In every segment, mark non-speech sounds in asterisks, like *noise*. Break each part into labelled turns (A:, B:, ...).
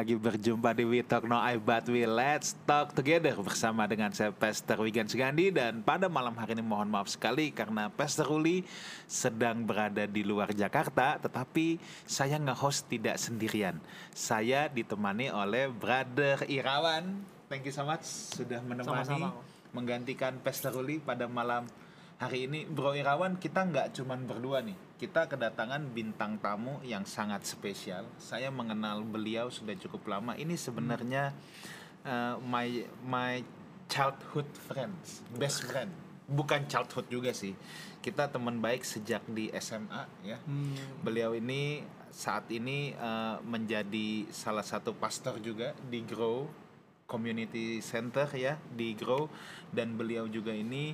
A: Lagi berjumpa di We Talk No I But We Let's Talk Together bersama dengan saya Pastor Wigan Sugandi dan pada malam hari ini mohon maaf sekali karena Pastor Uli sedang berada di luar Jakarta tetapi saya nge-host tidak sendirian. Saya ditemani oleh Brother Irawan. Thank you so much sudah menemani
B: Sama-sama.
A: menggantikan Pastor Uli pada malam hari ini. Bro Irawan kita nggak cuman berdua nih. Kita kedatangan bintang tamu yang sangat spesial. Saya mengenal beliau sudah cukup lama. Ini sebenarnya uh, my my childhood friends, best friend. Bukan childhood juga sih. Kita teman baik sejak di SMA ya.
B: Hmm,
A: Beliau ini saat ini uh, menjadi salah satu pastor juga di Grow Community Center ya di Grow dan beliau juga ini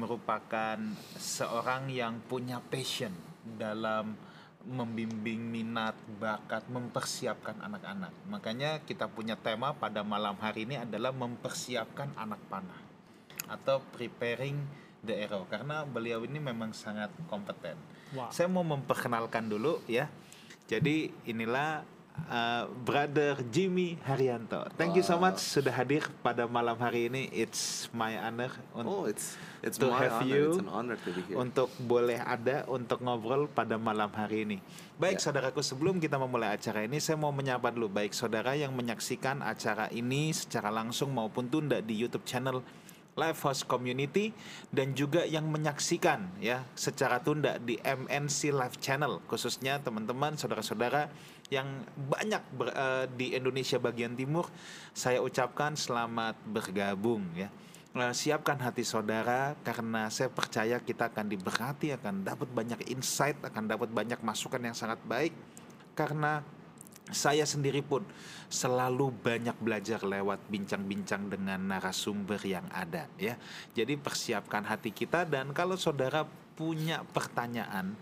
A: merupakan seorang yang punya passion dalam membimbing minat, bakat, mempersiapkan anak-anak. Makanya kita punya tema pada malam hari ini adalah mempersiapkan anak panah atau preparing the arrow karena beliau ini memang sangat kompeten.
B: Wah.
A: Saya mau memperkenalkan dulu ya. Jadi inilah uh, brother Jimmy Haryanto. Thank you so much sudah hadir pada malam hari ini. It's my honor
C: Oh, it's it's
A: to
C: my
A: have
C: honor.
A: you
C: It's an honor to be here.
A: untuk boleh ada untuk ngobrol pada malam hari ini. Baik
C: Ya.
A: saudaraku sebelum kita memulai acara ini saya mau menyapa dulu baik saudara yang menyaksikan acara ini secara langsung maupun tunda di YouTube channel Live House Community dan juga yang menyaksikan ya secara tunda di MNC Live Channel khususnya teman-teman saudara-saudara yang banyak ber- eh, di Indonesia bagian timur saya ucapkan selamat bergabung ya Eh, siapkan hati saudara karena saya percaya kita akan diberkati akan dapat banyak insight akan dapat banyak masukan yang sangat baik karena saya sendiri pun selalu banyak belajar lewat bincang-bincang dengan narasumber yang ada ya. Jadi persiapkan hati kita dan kalau saudara punya pertanyaan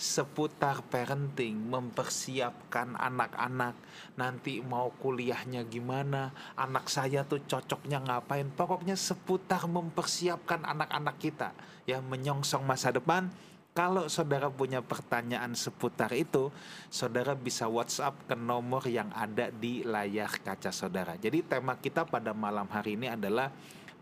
A: seputar parenting, mempersiapkan anak-anak. Nanti mau kuliahnya gimana, anak saya tuh cocoknya ngapain, pokoknya seputar mempersiapkan anak-anak kita. Ya menyongsong masa depan. Kalau saudara punya pertanyaan seputar itu, saudara bisa WhatsApp ke nomor yang ada di layar kaca saudara. Jadi tema kita pada malam hari ini adalah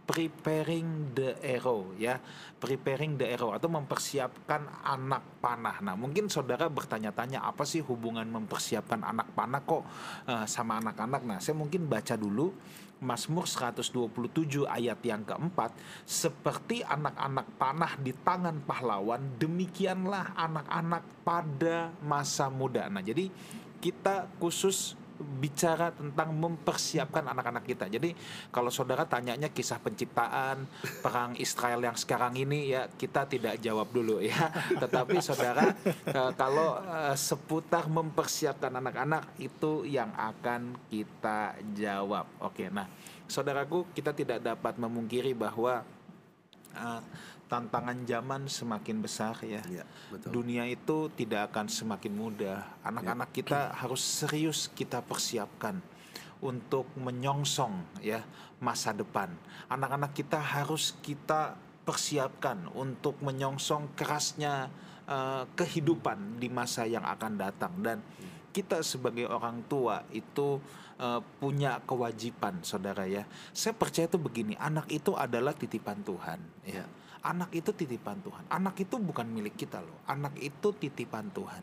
A: preparing the arrow ya, preparing the arrow atau mempersiapkan anak panah. Nah, mungkin saudara bertanya-tanya apa sih hubungan mempersiapkan anak panah kok eh, sama anak-anak? Nah, saya mungkin baca dulu Mazmur 127 ayat yang keempat Seperti anak-anak panah di tangan pahlawan Demikianlah anak-anak pada masa muda Nah jadi kita khusus bicara tentang mempersiapkan anak-anak kita. Jadi kalau saudara tanyanya kisah penciptaan perang Israel yang sekarang ini ya kita tidak jawab dulu ya. *laughs* Tetapi saudara eh, kalau eh, seputar mempersiapkan anak-anak itu yang akan kita jawab. Oke, nah saudaraku kita tidak dapat memungkiri bahwa eh, tantangan zaman semakin besar ya
C: Ya, betul.
A: dunia itu tidak akan semakin mudah. Anak-anak kita harus serius kita persiapkan untuk menyongsong ya masa depan. Anak-anak kita harus kita persiapkan untuk menyongsong kerasnya eh, kehidupan di masa yang akan datang dan kita sebagai orang tua itu eh, punya kewajiban saudara ya. Saya percaya itu begini, anak itu adalah titipan Tuhan ya.
C: Ya.
A: Anak itu titipan Tuhan. Anak itu bukan milik kita loh. Anak itu titipan Tuhan.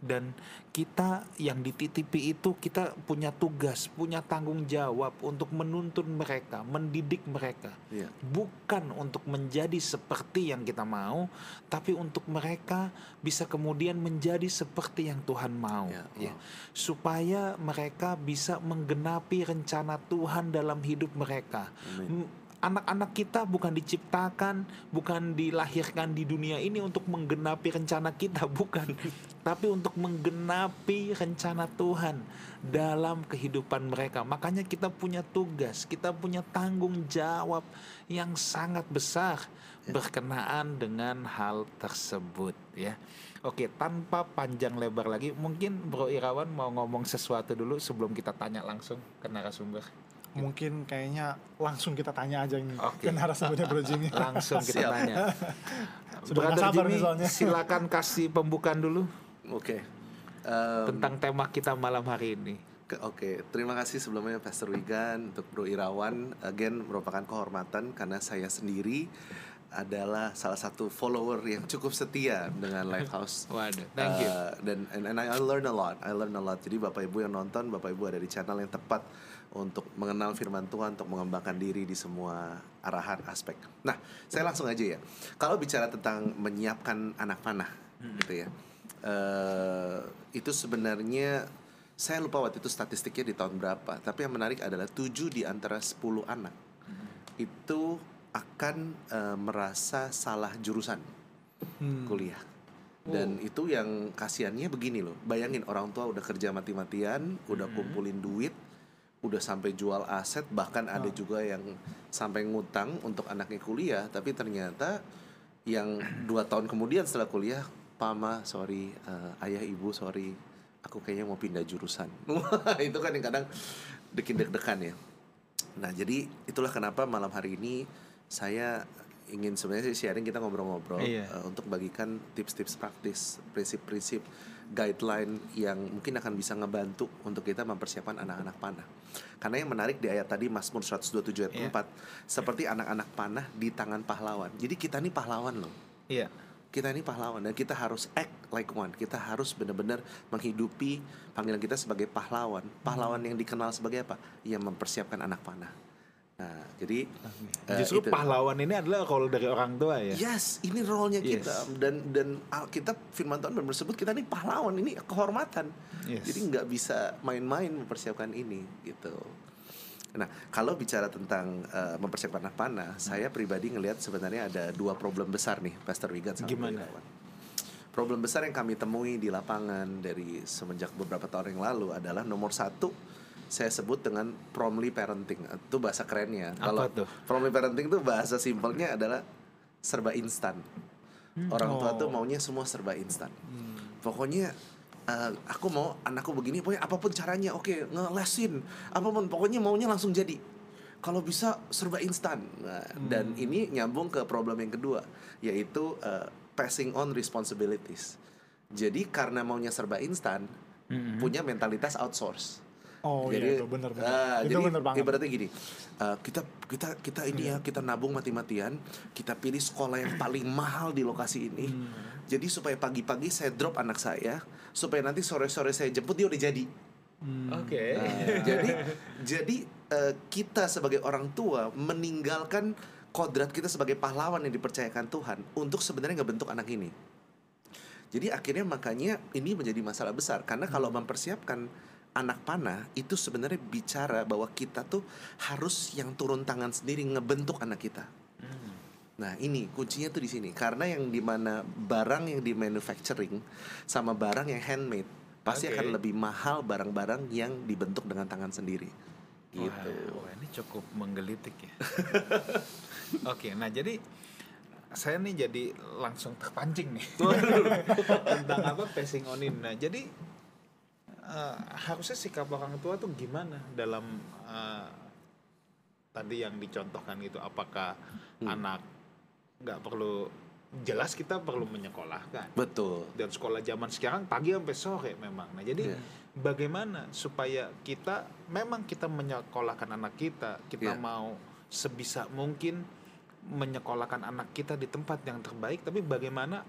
A: Dan kita yang dititipi itu kita punya tugas, punya tanggung jawab untuk menuntun mereka, mendidik mereka.
C: Ya.
A: Bukan untuk menjadi seperti yang kita mau, tapi untuk mereka bisa kemudian menjadi seperti yang Tuhan mau.
C: Ya,
A: Ya. Supaya mereka bisa menggenapi rencana Tuhan dalam hidup mereka.
C: Amin.
A: Anak-anak kita bukan diciptakan, bukan dilahirkan di dunia ini untuk menggenapi rencana kita, *laughs* bukan. Tapi untuk menggenapi rencana Tuhan dalam kehidupan mereka. Makanya kita punya tugas, kita punya tanggung jawab yang sangat besar berkenaan dengan hal tersebut ya. Oke, tanpa panjang lebar lagi, mungkin Bro Irawan mau ngomong sesuatu dulu sebelum kita tanya langsung ke narasumber.
B: Mungkin kayaknya langsung kita tanya aja nih
A: Oke.
B: ke narasumbernya Bro Jimmy. *laughs*
A: Langsung kita tanya. *laughs*
B: Sudah
A: Brother
B: sabar
A: Jimmy,
B: nih soalnya. *laughs*
A: silakan kasih pembukaan dulu
C: Oke. Um,
A: tentang tema kita malam hari ini.
C: Ke- Oke, terima kasih sebelumnya Pastor Wigan untuk Bro Irawan. Again merupakan kehormatan karena saya sendiri adalah salah satu follower yang cukup setia dengan Lifehouse.
A: Waduh, thank you.
C: Uh, dan and, and I, I learn a lot. I learn a lot. Jadi Bapak Ibu yang nonton, Bapak Ibu ada di channel yang tepat untuk mengenal firman Tuhan, untuk mengembangkan diri di semua arahan aspek. Nah, saya langsung aja ya. Kalau bicara tentang menyiapkan anak panah, gitu ya. eh itu sebenarnya saya lupa waktu itu statistiknya di tahun berapa. Tapi yang menarik adalah 7 di antara 10 anak itu akan eh, merasa salah jurusan
B: Hmm.
C: kuliah. Dan itu yang kasihannya begini loh. Bayangin orang tua udah kerja mati-matian, udah kumpulin duit, udah sampai jual aset, bahkan ada juga yang sampai ngutang untuk anaknya kuliah, tapi ternyata yang dua tahun kemudian setelah kuliah, Pama, sorry, eh, ayah ibu, sorry, aku kayaknya mau pindah jurusan. *laughs* Itu kan yang kadang bikin deg-degan ya. Nah, jadi itulah kenapa malam hari ini saya ingin sebenarnya sih sharing kita ngobrol-ngobrol
A: Iya.
C: eh, untuk bagikan tips-tips praktis, prinsip-prinsip, guideline yang mungkin akan bisa ngebantu untuk kita mempersiapkan anak-anak panah. Karena yang menarik di ayat tadi Mazmur 127 ayat
A: Iya.
C: 4 seperti anak-anak panah di tangan pahlawan. Jadi kita nih pahlawan loh
A: Iya.
C: kita ini pahlawan dan kita harus act like one. Kita harus benar-benar menghidupi panggilan kita sebagai pahlawan. Pahlawan yang dikenal sebagai apa? Yang mempersiapkan anak panah. Nah, jadi eh,
A: Justru
C: itu.
A: pahlawan ini adalah kalau dari orang tua ya.
C: Yes, ini role-nya
A: Yes.
C: kita dan dan Alkitab firman Tuhan benar sebut kita ini pahlawan, ini kehormatan.
A: Yes.
C: Jadi nggak bisa main-main mempersiapkan ini gitu. Nah, kalau bicara tentang eh, mempersiapkan anak panah, saya pribadi ngelihat sebenarnya ada dua problem besar nih, Pastor Wigan sama
A: Gimana?
C: Problem besar yang kami temui di lapangan dari semenjak beberapa tahun yang lalu adalah nomor satu saya sebut dengan promly parenting itu bahasa kerennya. Kalau promly parenting itu bahasa simpelnya adalah serba instan. Orang tua
B: Oh.
C: tuh maunya semua serba instan. Pokoknya eh, aku mau anakku begini, pokoknya apa pun caranya, oke ngelesin, apa pun pokoknya maunya langsung jadi. Kalau bisa serba instan. Nah, Dan ini nyambung ke problem yang kedua, yaitu eh, passing on responsibilities. Jadi karena maunya serba instan, punya mentalitas outsource.
B: Oh iya itu benar benar.
C: ah,
B: itu
C: jadi
B: benar banget.
C: ibaratnya gini, uh, kita kita kita ini ya kita nabung mati-matian, kita pilih sekolah yang paling mahal di lokasi ini.
B: Hmm.
C: Jadi supaya pagi-pagi saya drop anak saya, supaya nanti sore-sore saya jemput dia udah jadi.
B: Hmm.
A: Oke.
C: Nah, *laughs* jadi jadi uh, kita sebagai orang tua meninggalkan kodrat kita sebagai pahlawan yang dipercayakan Tuhan untuk sebenarnya ngebentuk anak ini. Jadi akhirnya makanya ini menjadi masalah besar karena kalau mempersiapkan anak panah itu sebenarnya bicara bahwa kita tuh harus yang turun tangan sendiri ngebentuk anak kita. Nah ini kuncinya tuh di sini karena yang di mana barang yang di manufacturing sama barang yang handmade pasti
A: Oke.
C: akan lebih mahal barang-barang yang dibentuk dengan tangan sendiri. Gitu.
A: Wah, wah, ini cukup menggelitik ya. *laughs* Oke, nah jadi saya nih jadi langsung terpancing nih *laughs* tentang apa passing on in. Nah jadi eh, harusnya sikap orang tua tuh gimana dalam eh, tadi yang dicontohkan itu apakah
C: Hmm.
A: anak nggak perlu jelas kita perlu menyekolahkan
C: Betul.
A: dan sekolah zaman sekarang pagi sampai sore memang. Nah, jadi
C: Iya.
A: bagaimana supaya kita memang kita menyekolahkan anak kita, kita
C: Iya.
A: mau sebisa mungkin menyekolahkan anak kita di tempat yang terbaik, tapi bagaimana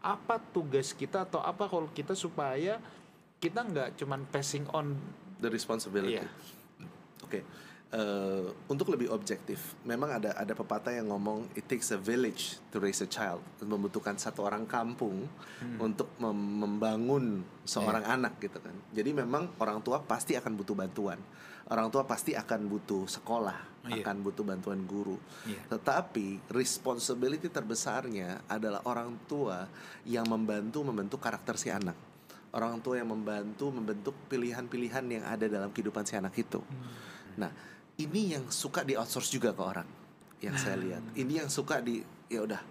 A: apa tugas kita atau apa role kita supaya kita nggak cuman passing on
C: The responsibility.
A: Iya.
C: Oke. Eh, untuk lebih objektif, memang ada ada pepatah yang ngomong it takes a village to raise a child, membutuhkan satu orang kampung untuk mem- membangun seorang anak gitu kan. Jadi memang orang tua pasti akan butuh bantuan, orang tua pasti akan butuh sekolah,
A: Iya.
C: akan butuh bantuan guru.
A: Iya.
C: Tetapi responsibility terbesarnya adalah orang tua yang membantu membentuk karakter si anak. Orang tua yang membantu membentuk pilihan-pilihan yang ada dalam kehidupan si anak itu. Nah, ini yang suka di outsource juga ke orang yang saya lihat. Ini yang suka di ya udah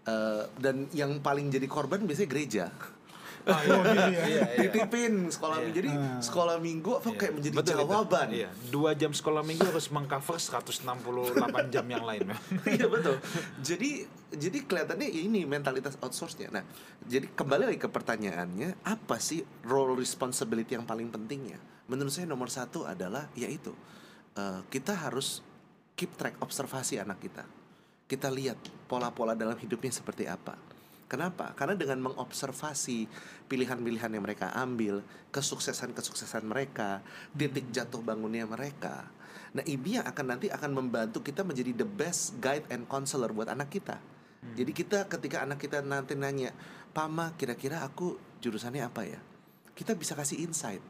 C: Eh, dan yang paling jadi korban biasanya gereja.
B: Ah, oh, *laughs* iya, iya.
A: Iya.
C: Titipin sekolah minggu. Jadi
B: Ah.
C: sekolah minggu apa kayak menjadi
A: Betul itu.
C: jawaban.
A: Iya. Dua jam sekolah minggu harus mengcover 168 jam yang lain. *laughs*
C: Iya betul. Jadi jadi kelihatannya ya ini mentalitas outsource-nya. Nah, jadi kembali lagi ke pertanyaannya, apa sih role responsibility yang paling pentingnya? menurut saya nomor satu adalah yaitu eh, kita harus keep track observasi anak kita. Kita lihat pola-pola dalam hidupnya seperti apa. Kenapa? Karena dengan mengobservasi pilihan-pilihan yang mereka ambil, kesuksesan-kesuksesan mereka, titik jatuh bangunnya mereka. Nah, ini yang akan nanti akan membantu kita menjadi the best guide and counselor buat anak kita. Jadi kita ketika anak kita nanti nanya, "Pama, kira-kira aku jurusannya apa ya?" Kita bisa kasih insight.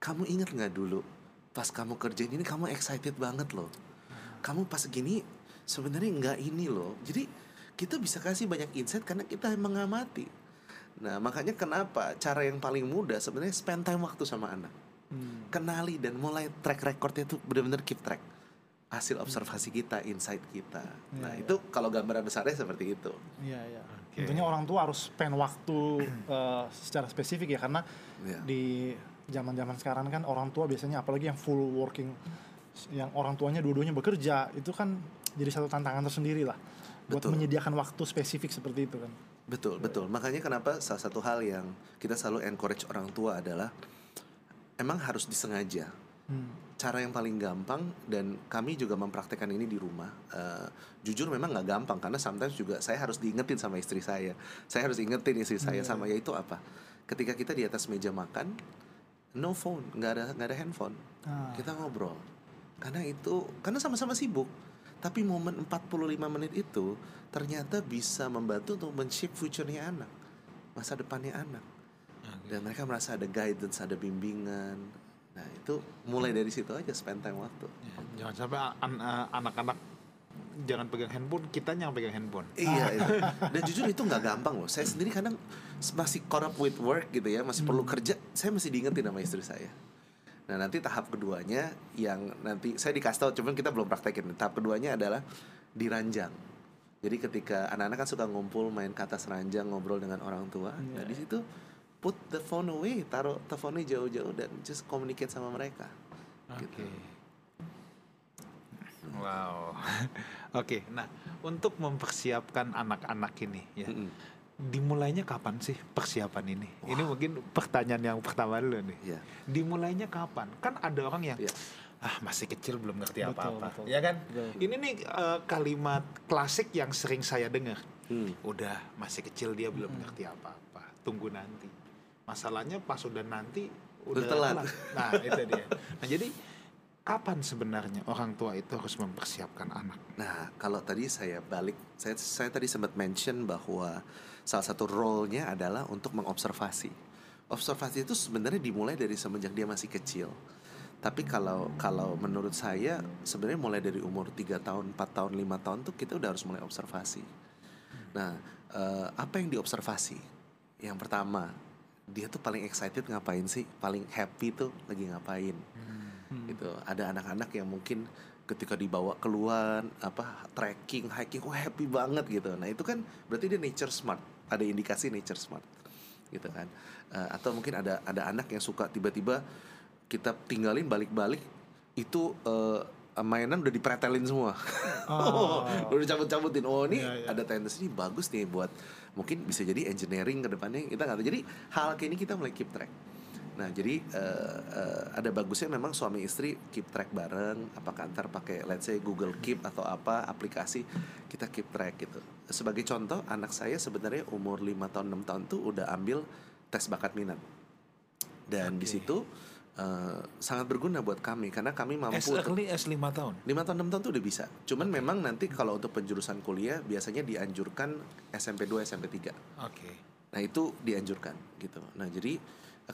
C: Kamu ingat nggak dulu pas kamu kerjain ini kamu excited banget loh. Kamu pas gini sebenarnya nggak ini loh. Jadi kita bisa kasih banyak insight karena kita mengamati. Nah, makanya kenapa cara yang paling mudah sebenarnya spend time waktu sama anak.
B: Hmm.
C: Kenali dan mulai track recordnya itu benar-benar keep track. Hasil observasi kita, insight kita. Nah,
B: Iya,
C: itu kalau gambaran besarnya seperti itu.
B: Iya, iya.
A: Oke.
B: Tentunya orang tua harus spend waktu *clears throat* eh, secara spesifik ya karena
C: Iya.
B: di zaman-zaman sekarang kan orang tua biasanya apalagi yang full working yang orang tuanya dua-duanya bekerja itu kan jadi satu tantangan tersendiri lah buat
C: Betul.
B: menyediakan waktu spesifik seperti itu kan.
C: Betul, betul. Makanya kenapa salah satu hal yang kita selalu encourage orang tua adalah emang harus disengaja.
B: Hmm.
C: Cara yang paling gampang dan kami juga mempraktekkan ini di rumah. Eh, jujur memang nggak gampang karena sometimes juga saya harus diingetin sama istri saya. Saya harus ingetin istri saya sama yaitu apa? Ketika kita di atas meja makan, no phone, nggak ada nggak ada handphone.
B: Ah.
C: Kita ngobrol. Karena itu karena sama-sama sibuk. Tapi momen 45 menit itu ternyata bisa membantu untuk men-shape future-nya anak. Masa depannya anak. Dan mereka merasa ada guidance, ada bimbingan. Nah, itu mulai dari situ aja spend time waktu.
A: Ya, jangan sampai an- anak-anak jangan pegang handphone, kita yang pegang handphone.
C: Iya, itu. *laughs* dan jujur itu nggak gampang loh. Saya sendiri kadang masih up with work gitu ya, masih perlu kerja. Saya masih diingetin sama istri saya. Nah nanti tahap keduanya yang nanti saya dikasih tahu, cuman kita belum praktekin. Tahap keduanya adalah diranjang. Jadi ketika anak-anak kan suka ngumpul main kata seranjang ngobrol dengan orang tua, nah di situ put the phone away, taruh teleponnya jauh-jauh dan just communicate sama mereka.
A: Oke.
C: Gitu.
A: Wow. *laughs* Oke, nah untuk mempersiapkan anak-anak ini ya.
C: Mm-mm.
A: Dimulainya kapan sih persiapan ini? Ini mungkin pertanyaan yang pertama dulu nih.
C: Iya.
A: Dimulainya kapan? Kan ada orang yang
C: Iya.
A: ah masih kecil belum ngerti apa-apa. Ya kan?
B: Betul.
A: Ini nih eh, kalimat klasik yang sering saya dengar.
C: Hmm.
A: Udah masih kecil dia belum ngerti apa-apa. Tunggu nanti. Masalahnya pas udah nanti udah
C: Udah telat.
A: Nah, itu dia. Nah, jadi kapan sebenarnya orang tua itu harus mempersiapkan anak?
C: Nah, kalau tadi saya balik, saya, saya tadi sempat mention bahwa salah satu role-nya adalah untuk mengobservasi. Observasi itu sebenarnya dimulai dari semenjak dia masih kecil. Tapi kalau kalau menurut saya sebenarnya mulai dari umur 3 tahun, 4 tahun, 5 tahun tuh kita udah harus mulai observasi. Nah, eh, apa yang diobservasi? Yang pertama, dia tuh paling excited ngapain sih? Paling happy tuh lagi ngapain? gitu ada anak-anak yang mungkin ketika dibawa keluar apa trekking hiking oh happy banget gitu. Nah itu kan berarti dia nature smart. Ada indikasi nature smart gitu kan. Eh, atau mungkin ada ada anak yang suka tiba-tiba kita tinggalin balik-balik itu eh, mainan udah dipretelin semua. *laughs*
B: Oh.
C: udah cabut-cabutin. Oh ini
B: Iya, iya.
C: ada tendensi ini bagus nih buat mungkin bisa jadi engineering ke depannya kita nggak tahu. Jadi hal kayak ini kita mulai keep track nah jadi eh, eh, ada bagusnya memang suami istri keep track bareng apakah antar pakai let's say Google Keep atau apa aplikasi kita keep track gitu sebagai contoh anak saya sebenarnya umur 5 tahun 6 tahun tuh udah ambil tes bakat minat dan di
A: Oke.
C: situ eh, sangat berguna buat kami karena kami mampu
A: S
C: untuk-
A: early S 5 tahun.
C: 5 tahun 6 tahun tuh udah bisa. Cuman memang nanti kalau untuk penjurusan kuliah biasanya dianjurkan SMP 2 SMP 3.
A: Oke.
C: Nah, itu dianjurkan gitu. Nah, jadi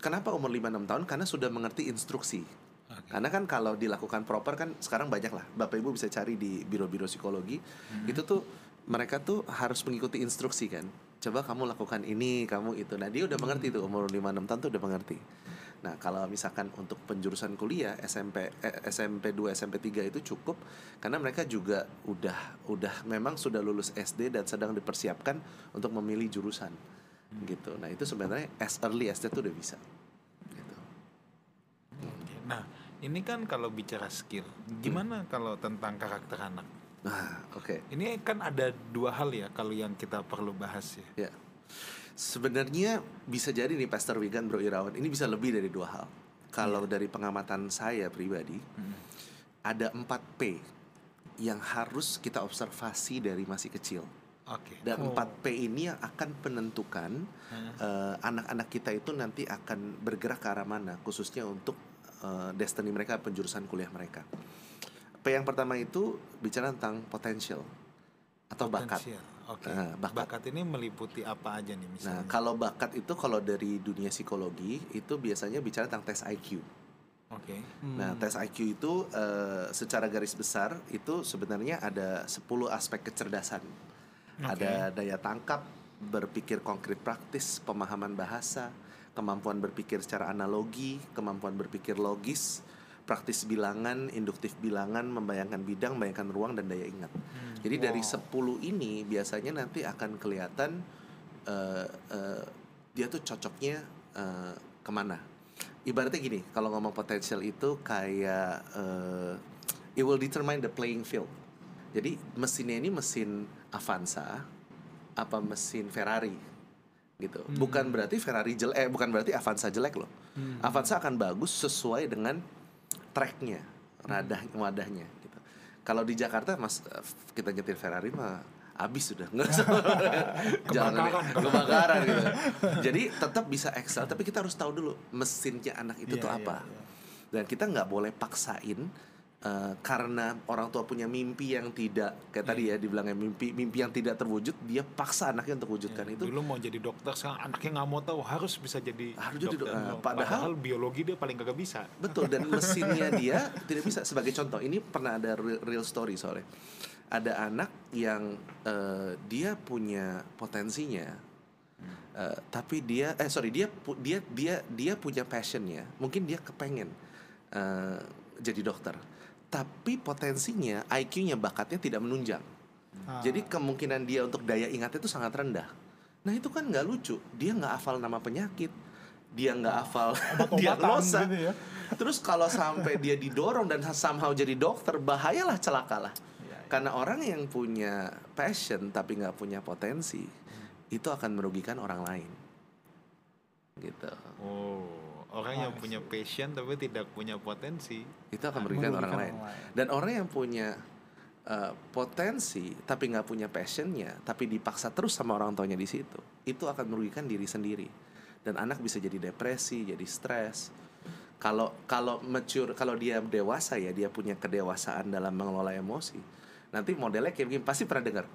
C: kenapa umur 5 6 tahun? Karena sudah mengerti instruksi.
A: Oke.
C: Karena kan kalau dilakukan proper kan sekarang banyak lah. Bapak Ibu bisa cari di biro-biro psikologi. Itu tuh mereka tuh harus mengikuti instruksi kan. Coba kamu lakukan ini, kamu itu. Nah, dia udah mengerti tuh umur 5 6 tahun tuh udah mengerti. Nah, kalau misalkan untuk penjurusan kuliah SMP eh, SMP 2 SMP 3 itu cukup karena mereka juga udah udah memang sudah lulus SD dan sedang dipersiapkan untuk memilih jurusan. Gitu. Nah, itu sebenarnya as early as that tuh udah bisa. Gitu.
A: Nah, ini kan kalau bicara skill, gimana kalau tentang karakter anak?
C: Nah, oke.
A: Ini kan ada dua hal ya kalau yang kita perlu bahas ya.
C: Ya. Sebenarnya bisa jadi nih Pastor Wigan Bro Irawan ini bisa lebih dari dua hal. kalau dari pengamatan saya pribadi
A: Hmm.
C: ada 4 P yang harus kita observasi dari masih kecil.
A: Oke.
C: Dan
B: Oh.
C: 4 P ini yang akan menentukan eh, anak-anak kita itu nanti akan bergerak ke arah mana, khususnya untuk eh, destiny mereka, penjurusan kuliah mereka. P yang pertama itu bicara tentang potential atau bakat.
A: Potensial. Oke.
C: Nah, bakat.
A: bakat. ini meliputi apa aja nih
C: Nah,
A: misalnya?
C: kalau bakat itu kalau dari dunia psikologi itu biasanya bicara tentang tes IQ.
A: Oke.
B: Hmm.
C: Nah, tes IQ itu eh, secara garis besar itu sebenarnya ada 10 aspek kecerdasan. Ada daya tangkap, berpikir konkret praktis, pemahaman bahasa, kemampuan berpikir secara analogi, kemampuan berpikir logis, praktis bilangan, induktif bilangan, membayangkan bidang, membayangkan ruang dan daya ingat. Jadi dari 10 ini biasanya nanti akan kelihatan eh, eh, dia tuh cocoknya eh, ke mana. Ibaratnya gini, kalau ngomong potensial itu kayak eh, it will determine the playing field. Jadi mesinnya ini mesin Avanza apa mesin Ferrari gitu. Bukan berarti Ferrari jelek, eh bukan berarti Avanza jelek loh. Avanza akan bagus sesuai dengan tracknya, radah wadahnya gitu. Kalau di Jakarta mas eh, kita nyetir Ferrari mah habis sudah nggak *laughs*
A: Kebakaran.
C: kebakaran gitu. Jadi tetap bisa excel, tapi kita harus tahu dulu mesinnya anak itu
B: Iya,
C: tuh
B: iya,
C: apa.
B: iya.
C: Dan kita nggak boleh paksain eh, karena orang tua punya mimpi yang tidak kayak tadi ya dibilangnya mimpi mimpi yang tidak terwujud, dia paksa anaknya untuk wujudkan itu.
A: Dulu mau jadi dokter, sekarang anaknya nggak mau tahu harus bisa jadi
C: Harus jadi
A: dokter.
C: dok- eh,
A: padahal,
C: padahal-
A: biologi dia paling kagak bisa.
C: Betul dan *laughs* mesinnya dia tidak bisa. Sebagai contoh ini pernah ada real, real story soalnya. Ada anak yang eh, dia punya potensinya eh, tapi dia eh sorry dia dia dia dia punya passionnya. Mungkin dia kepengen eh, jadi dokter tapi potensinya IQ-nya bakatnya tidak menunjang
B: Ah.
C: jadi kemungkinan dia untuk daya ingatnya itu sangat rendah nah itu kan nggak lucu dia nggak hafal nama penyakit dia nggak hafal
B: Obat-obatan *laughs*
C: diagnosa
B: gitu ya.
C: Terus kalau sampai dia didorong dan somehow jadi dokter, bahayalah celakalah. Karena orang yang punya passion tapi nggak punya potensi, itu akan merugikan orang lain. Gitu.
A: Oh, orang yang punya passion tapi tidak punya potensi.
C: Itu akan merugikan, orang lain. Dan orang yang punya uh, potensi tapi nggak punya passionnya, tapi dipaksa terus sama orang tuanya di situ, itu akan merugikan diri sendiri. Dan anak bisa jadi depresi, jadi stres. Kalau kalau mature, kalau dia dewasa ya, dia punya kedewasaan dalam mengelola emosi. Nanti modelnya kayak begini, pasti pernah dengar.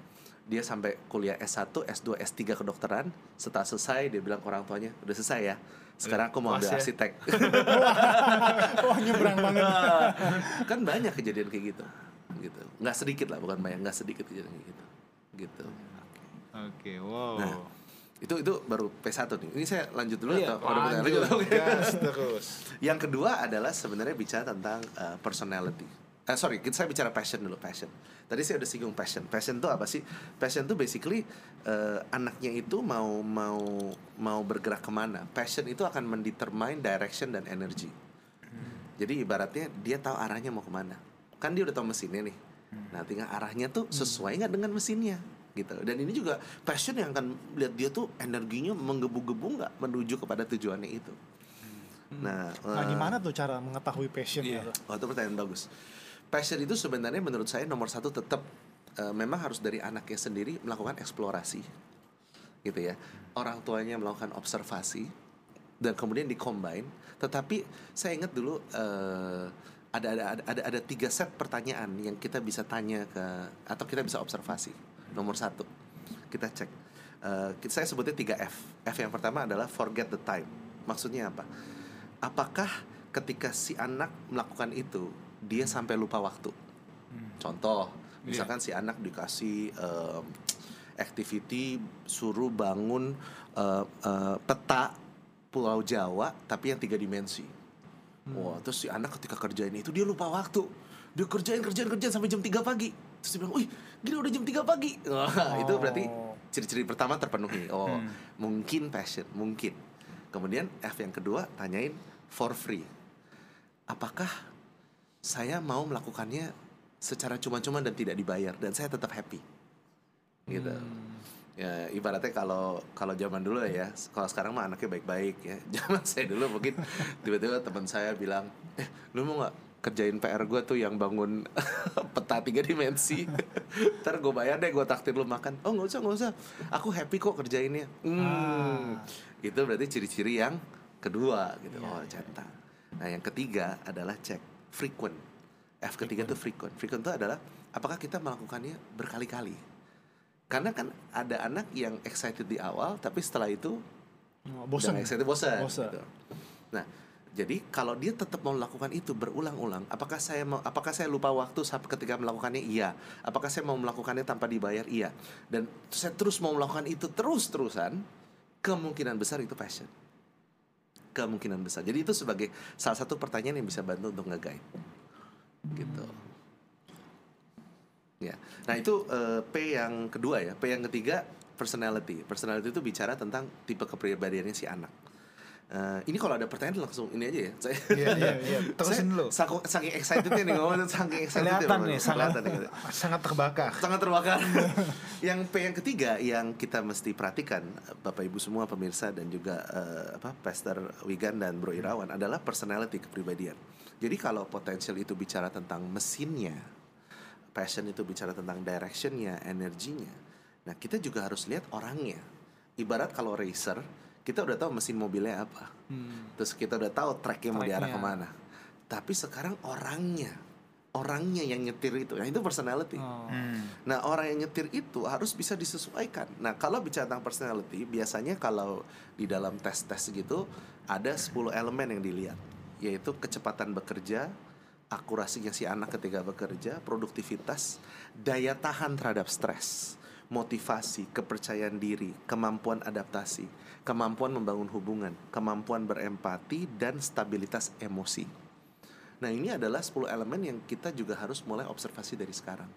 C: Dia sampai kuliah S1, S2, S3 kedokteran, setelah selesai dia bilang ke orang tuanya, udah selesai ya. Sekarang aku mau ambil
A: ya?"
C: arsitek. *laughs*
B: Wah nyebrang banget. *laughs*
C: kan banyak kejadian kayak gitu gitu nggak sedikit lah bukan banyak nggak sedikit kejadian kayak gitu gitu
A: Oke, wow.
C: Nah, itu itu baru P1 nih ini saya lanjut dulu
A: Iya,
C: atau
A: lanjut?
C: Oke. *laughs*
A: gas terus.
C: yang kedua adalah sebenarnya bicara tentang uh, personality eh sorry kita saya bicara passion dulu passion tadi saya udah singgung passion passion itu apa sih passion itu basically uh, anaknya itu mau mau mau bergerak ke mana passion itu akan mendetermine direction dan energy jadi ibaratnya dia tahu arahnya mau ke mana. Kan dia udah tahu mesinnya nih. Nah tinggal arahnya tuh sesuai nggak dengan mesinnya gitu. Dan ini juga passion yang akan lihat dia tuh energinya menggebu-gebu nggak menuju kepada tujuannya itu. Nah,
B: Nah
C: eh,
B: gimana tuh cara mengetahui passion
A: Iya.
B: gitu?
C: Oh itu pertanyaan bagus. Passion itu sebenarnya menurut saya nomor satu tetap eh, memang harus dari anaknya sendiri melakukan eksplorasi, gitu ya. Orang tuanya melakukan observasi dan kemudian dikombine. Tetapi saya ingat dulu eh, ada, ada ada ada ada tiga set pertanyaan yang kita bisa tanya ke atau kita bisa observasi. Nomor satu kita cek. Kita- saya sebutnya 3 F. F yang pertama adalah forget the time. Maksudnya apa? Apakah ketika si anak melakukan itu dia sampai lupa waktu? Contoh, misalkan si anak dikasih em, activity suruh bangun eh, eh, peta Pulau Jawa tapi yang tiga dimensi. Wah, terus si anak ketika kerjain itu dia lupa waktu. Dia kerjain kerjain kerjain sampai jam 3 pagi. Terus dia bilang, "Wih, gini udah jam 3 pagi." *laughs* Wah, itu berarti
B: Oh.
C: ciri-ciri pertama terpenuhi. Oh, mungkin passion, mungkin. Kemudian F yang kedua tanyain for free. Apakah saya mau melakukannya secara cuma-cuma dan tidak dibayar dan saya tetap happy? Gitu. ya ibaratnya kalau kalau zaman dulu ya kalau sekarang mah anaknya baik-baik ya. *laughs* Zaman saya dulu mungkin tiba-tiba teman saya bilang eh lu mau nggak kerjain PR gue tuh yang bangun *laughs* peta tiga dimensi? *laughs* Ntar gue bayar deh gue takdir lu makan. Oh nggak usah nggak usah. Aku happy kok kerjainnya. Hmm. itu berarti ciri-ciri yang kedua gitu. Oh centang nah yang ketiga adalah cek frequent F ketiga tuh frequent frequent itu adalah apakah kita melakukannya berkali-kali karena kan ada anak yang excited di awal tapi setelah itu
B: Oh, bosan
C: excited bosan,
B: Bosan.
C: gitu. Nah, jadi kalau dia tetap mau melakukan itu berulang-ulang, apakah saya mau apakah saya lupa waktu saat ketika melakukannya? Iya. Apakah saya mau melakukannya tanpa dibayar? Iya. Dan saya terus mau melakukan itu terus-terusan, kemungkinan besar itu passion. Kemungkinan besar. Jadi itu sebagai salah satu pertanyaan yang bisa bantu untuk nge-guide. Gitu. Ya. Nah, itu eh, P yang kedua ya. P yang ketiga personality. Personality itu bicara tentang tipe kepribadiannya si anak. Eh, ini kalau ada pertanyaan langsung ini aja ya. Saya
A: Iya, iya, iya. *laughs* Terusin
C: saya
A: dulu.
C: saking, saking excitednya nih ngomong saking excitednya.
A: Kelihatan nih, sangat
C: Kelihatan
A: sangat terbakar.
C: sangat terbakar. *laughs* yang P yang ketiga yang kita mesti perhatikan Bapak Ibu semua pemirsa dan juga eh, apa Pastor Wigan dan Bro Irawan adalah personality kepribadian. Jadi kalau potensial itu bicara tentang mesinnya, passion itu bicara tentang directionnya, energinya. Nah kita juga harus lihat orangnya. Ibarat kalau racer, kita udah tahu mesin mobilnya apa. Terus kita udah tahu tracknya mau diarah
B: ke
C: mana. Tapi sekarang orangnya, orangnya yang nyetir itu, nah itu personality.
B: Oh.
A: Hmm.
C: Nah orang yang nyetir itu harus bisa disesuaikan. Nah kalau bicara tentang personality, biasanya kalau di dalam tes-tes gitu ada 10 elemen yang dilihat, yaitu kecepatan bekerja, akurasinya si anak ketika bekerja, produktivitas, daya tahan terhadap stres, motivasi, kepercayaan diri, kemampuan adaptasi, kemampuan membangun hubungan, kemampuan berempati, dan stabilitas emosi. Nah ini adalah 10 elemen yang kita juga harus mulai observasi dari sekarang.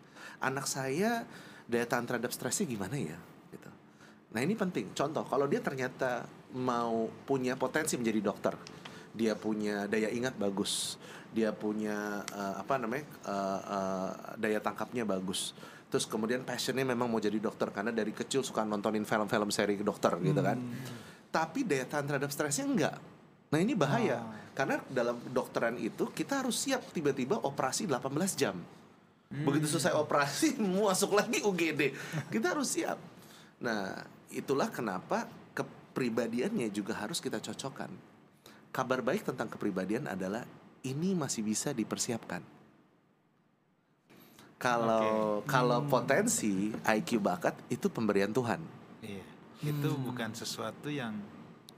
C: Anak saya daya tahan terhadap stresnya gimana ya? Gitu. Nah ini penting. Contoh, kalau dia ternyata mau punya potensi menjadi dokter, dia punya daya ingat bagus, dia punya eh, apa namanya eh, eh, daya tangkapnya bagus. Terus kemudian passionnya memang mau jadi dokter karena dari kecil suka nontonin film-film seri dokter gitu kan. Tapi daya tahan terhadap stresnya enggak. Nah ini bahaya karena dalam kedokteran itu kita harus siap tiba-tiba operasi 18 jam. Begitu selesai operasi *laughs* masuk lagi UGD. Kita harus siap. Nah, itulah kenapa kepribadiannya juga harus kita cocokkan. Kabar baik tentang kepribadian adalah ini masih bisa dipersiapkan. Kalau kalau potensi IQ bakat itu pemberian Tuhan.
A: Iya. Itu bukan sesuatu yang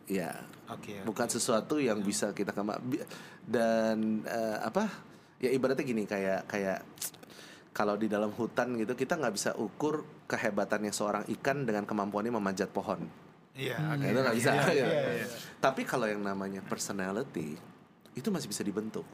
C: Ya,
A: oke. oke.
C: bukan sesuatu yang bisa kita kema dan eh, apa ya ibaratnya gini kayak kayak kalau di dalam hutan gitu kita nggak bisa ukur kehebatannya seorang ikan dengan kemampuannya memanjat pohon
A: Iya,
B: Hmm.
A: oke.
C: itu nggak bisa
A: Iya,
C: Ya.
A: iya, iya.
C: tapi kalau yang namanya personality itu masih bisa dibentuk.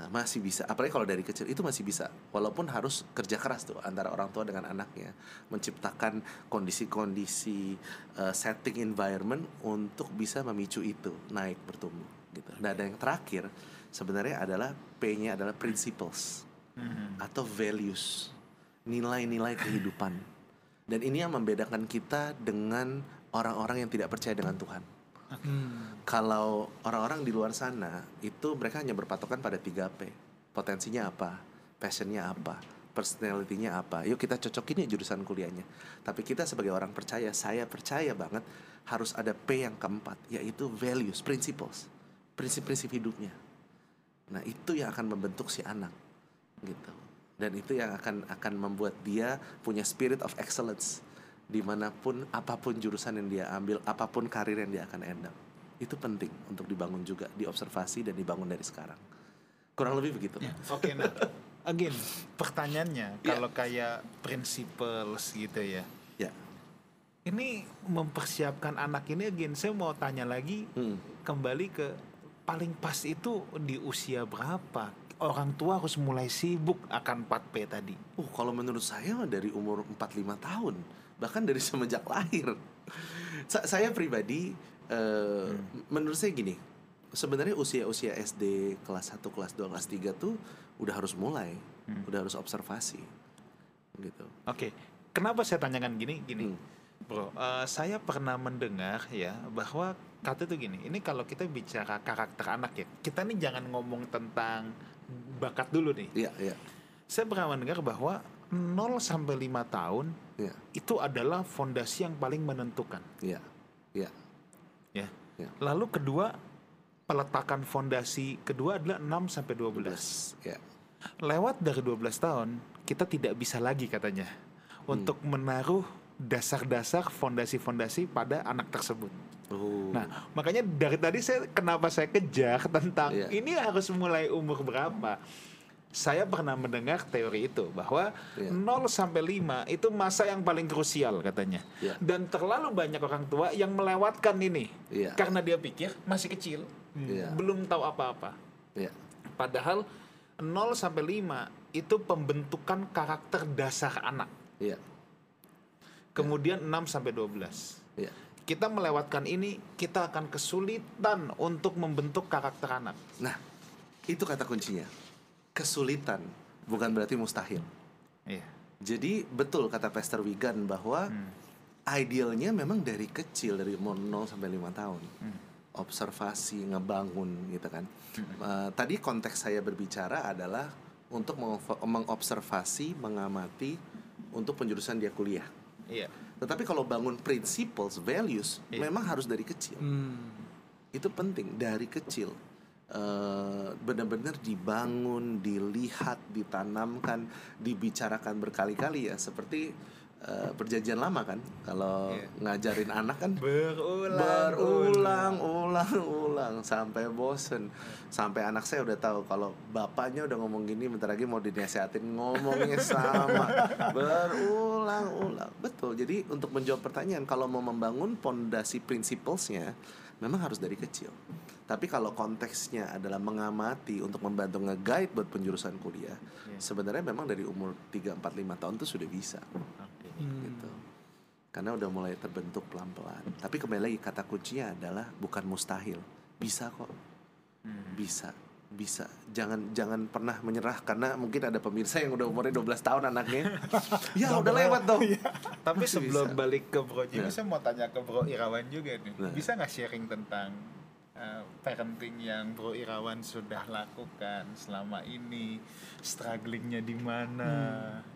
C: Nah, masih bisa. Apalagi kalau dari kecil itu masih bisa. Walaupun harus kerja keras tuh antara orang tua dengan anaknya. Menciptakan kondisi-kondisi uh, setting environment untuk bisa memicu itu naik bertumbuh gitu. Nah, dan yang terakhir sebenarnya adalah P-nya adalah principles
A: Mhm.
C: atau values nilai-nilai kehidupan. Dan ini yang membedakan kita dengan orang-orang yang tidak percaya dengan Tuhan
B: Hmm.
C: kalau orang-orang di luar sana itu mereka hanya berpatokan pada 3P. Potensinya apa? Passionnya apa? Personality-nya apa? Yuk kita cocokin ya jurusan kuliahnya. Tapi kita sebagai orang percaya, saya percaya banget harus ada P yang keempat, yaitu values, principles. Prinsip-prinsip hidupnya. Nah, itu yang akan membentuk si anak. Gitu. Dan itu yang akan akan membuat dia punya spirit of excellence di mana pun apa pun jurusan yang dia ambil apa pun karir yang dia akan end up itu penting untuk dibangun juga diobservasi dan dibangun dari sekarang kurang lebih begitu
A: Ya, Oke, nah, again, pertanyaannya
C: Ya.
A: kalau kayak principles gitu ya.
C: ya
A: Ini mempersiapkan anak ini again, saya mau tanya lagi
C: Hmm.
A: kembali ke paling pas itu di usia berapa? Orang tua harus mulai sibuk akan 4P tadi.
C: Uh, kalau menurut saya dari umur 45 tahun, bahkan dari semenjak lahir. Sa- saya pribadi eh, menurut saya gini, sebenarnya usia-usia SD kelas 1, kelas 2, kelas 3 tuh udah harus mulai, udah harus observasi. Gitu.
A: Oke, kenapa saya tanyakan gini? Gini,
C: Hmm.
A: bro, eh, saya pernah mendengar ya bahwa kata itu gini. Ini kalau kita bicara karakter anak ya, kita nih jangan ngomong tentang bakat dulu nih.
C: Iya, iya.
A: Saya pernah mendengar bahwa 0 sampai 5 tahun
C: Iya,
A: itu adalah fondasi yang paling menentukan.
C: iya. Iya.
A: Ya.
C: Ya.
A: Lalu kedua peletakan fondasi kedua adalah 6 sampai 12.
C: Ya.
A: Lewat dari 12 tahun kita tidak bisa lagi katanya untuk menaruh dasar-dasar fondasi-fondasi pada anak tersebut.
C: Oh.
A: Nah, makanya dari tadi saya kenapa saya kejar tentang
C: Iya.
A: ini harus mulai umur berapa? Saya pernah mendengar teori itu bahwa
C: Iya.
A: 0 sampai 5 itu masa yang paling krusial katanya.
C: Iya.
A: Dan terlalu banyak orang tua yang melewatkan ini
C: Iya.
A: karena dia pikir masih kecil,
C: Iya.
A: belum tahu apa-apa.
C: Iya.
A: Padahal 0 sampai 5 itu pembentukan karakter dasar anak.
C: Iya.
A: Kemudian 6 sampai 12.
C: Iya.
A: Kita melewatkan ini, kita akan kesulitan untuk membentuk karakter anak.
C: Nah, itu kata kuncinya. Kesulitan bukan berarti mustahil.
A: Iya.
C: Jadi betul kata Pastor Wigan bahwa
A: Hmm.
C: idealnya memang dari kecil dari umur 0 sampai 5 tahun.
A: Hmm.
C: Observasi, ngebangun gitu kan. Eh, tadi konteks saya berbicara adalah untuk mengobservasi, mengamati untuk penjurusan dia kuliah.
A: Iya.
C: Tetapi kalau bangun principles, values,
A: Iya.
C: memang harus dari kecil.
B: Hmm.
C: Itu penting dari kecil. Eh, benar-benar dibangun, dilihat, ditanamkan, dibicarakan berkali-kali ya. Seperti eh, perjanjian lama kan, kalau
A: Iya.
C: ngajarin anak kan
A: Berulang.
C: berulang, ulang, ulang sampai bosen. Sampai anak saya udah tahu kalau bapaknya udah ngomong gini, bentar lagi mau dinasihatin ngomongnya sama. *laughs* berulang, ulang. Betul. Jadi untuk menjawab pertanyaan, kalau mau membangun pondasi principlesnya, memang harus dari kecil. Tapi kalau konteksnya adalah mengamati untuk membantu nge-guide buat penjurusan kuliah,
A: Iya.
C: sebenarnya memang dari umur 3, 4, 5 tahun tuh sudah bisa
A: Oke.
B: Hmm.
C: gitu. Karena udah mulai terbentuk pelan-pelan. Tapi kembali lagi kata kuncinya adalah bukan mustahil. Bisa kok.
A: Hmm.
C: Bisa. Bisa. Jangan jangan pernah menyerah karena mungkin ada pemirsa yang udah umurnya 12 tahun anaknya. ya udah lewat dong.
A: Tapi
C: Masih
A: sebelum
C: bisa.
A: balik ke Bro Jimmy,
C: Ya.
A: saya mau tanya ke Bro Irawan juga nih.
C: Nah.
A: Bisa nggak sharing tentang uh, parenting yang Bro Irawan sudah lakukan selama ini, strugglingnya di mana?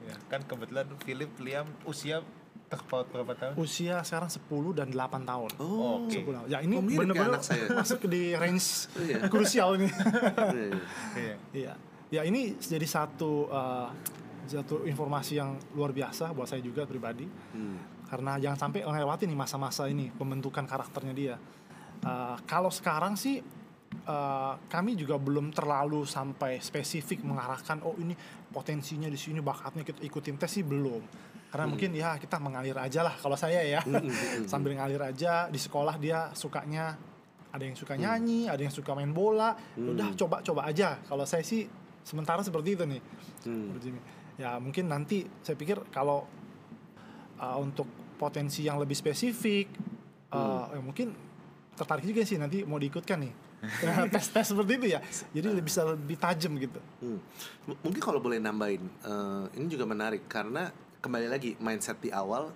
A: Ya, kan kebetulan Philip Liam usia terpaut berapa tahun?
B: Usia sekarang 10 dan 8 tahun.
C: Oh.
A: Oke.
B: 10 tahun. Ya ini
C: saya.
B: masuk di range
C: Iya.
B: krusial ini.
C: Iya, iya.
A: Iya.
B: Iya. Ya ini jadi satu uh, satu informasi yang luar biasa buat saya juga pribadi.
C: Hmm.
B: Karena jangan sampai melewati nih masa-masa ini pembentukan karakternya dia. Uh, kalau sekarang sih uh, kami juga belum terlalu sampai spesifik mengarahkan oh ini potensinya di sini bakatnya kita ikutin tes sih belum. Karena mungkin ya kita mengalir aja lah kalau saya ya. Sambil ngalir aja di sekolah dia sukanya ada yang suka nyanyi, ada yang suka main bola. Udah coba-coba aja. Kalau saya sih sementara seperti itu nih.
C: Hmm.
B: Ya mungkin nanti saya pikir kalau uh, untuk potensi yang lebih spesifik, uh, ya mungkin tertarik juga sih nanti mau diikutkan nih Ya, *laughs* *laughs* tes-tes seperti itu ya. Jadi lebih bisa lebih tajam gitu.
C: Hmm. Mungkin kalau boleh nambahin, eh, ini juga menarik karena kembali lagi mindset di awal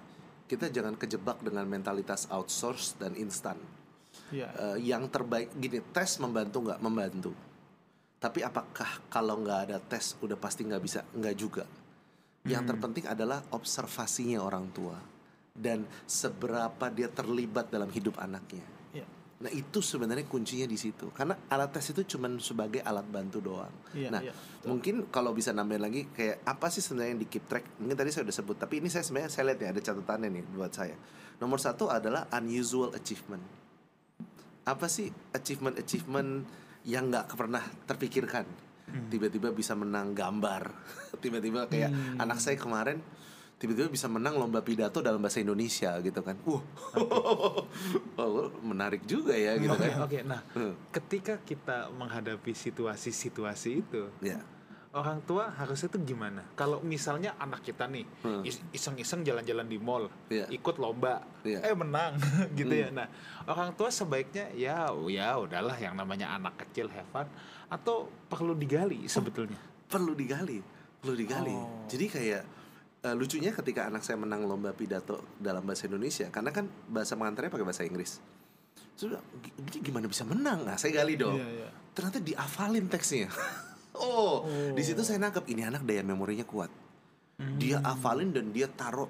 C: kita jangan kejebak dengan mentalitas outsource dan instan.
B: Iya.
C: Eh, yang terbaik gini tes membantu nggak membantu tapi apakah kalau nggak ada tes udah pasti nggak bisa nggak juga yang terpenting adalah observasinya orang tua dan seberapa dia terlibat dalam hidup anaknya. Nah itu sebenarnya kuncinya di situ. Karena alat tes itu cuma sebagai alat bantu doang.
B: Iya,
C: nah
B: iya, betul.
C: mungkin kalau bisa nambahin lagi kayak apa sih sebenarnya yang di keep track? Mungkin tadi saya udah sebut tapi ini saya sebenarnya saya lihat ya ada catatannya nih buat saya. Nomor satu adalah unusual achievement. Apa sih achievement achievement yang nggak pernah terpikirkan? Tiba-tiba bisa menang gambar. *laughs* Tiba-tiba kayak anak saya kemarin tiba-tiba bisa menang lomba pidato dalam bahasa Indonesia gitu kan uh oh, *laughs* menarik juga ya gitu
A: Oke,
C: kan
A: oke. Nah,
C: Hmm.
A: ketika kita menghadapi situasi-situasi itu,
C: ya
A: orang tua harusnya tuh gimana? Kalau misalnya anak kita nih
C: Hmm.
A: is- iseng-iseng jalan-jalan di mall,
C: Iya.
A: ikut lomba,
C: Iya.
A: eh menang *laughs* gitu
C: Hmm.
A: ya. Nah, orang tua sebaiknya ya ya udahlah yang namanya anak kecil have fun atau perlu digali sebetulnya.
C: perlu digali perlu digali
B: Oh.
C: jadi kayak eh, lucunya ketika anak saya menang lomba pidato dalam bahasa Indonesia, karena kan bahasa pengantarnya pakai bahasa Inggris. Sudah, gimana bisa menang? Nah, saya gali dong.
B: Iya, iya.
C: Ternyata diafalin teksnya. *laughs* oh, di situ saya nangkep ini anak daya memorinya kuat. Dia hafalin dan dia taruh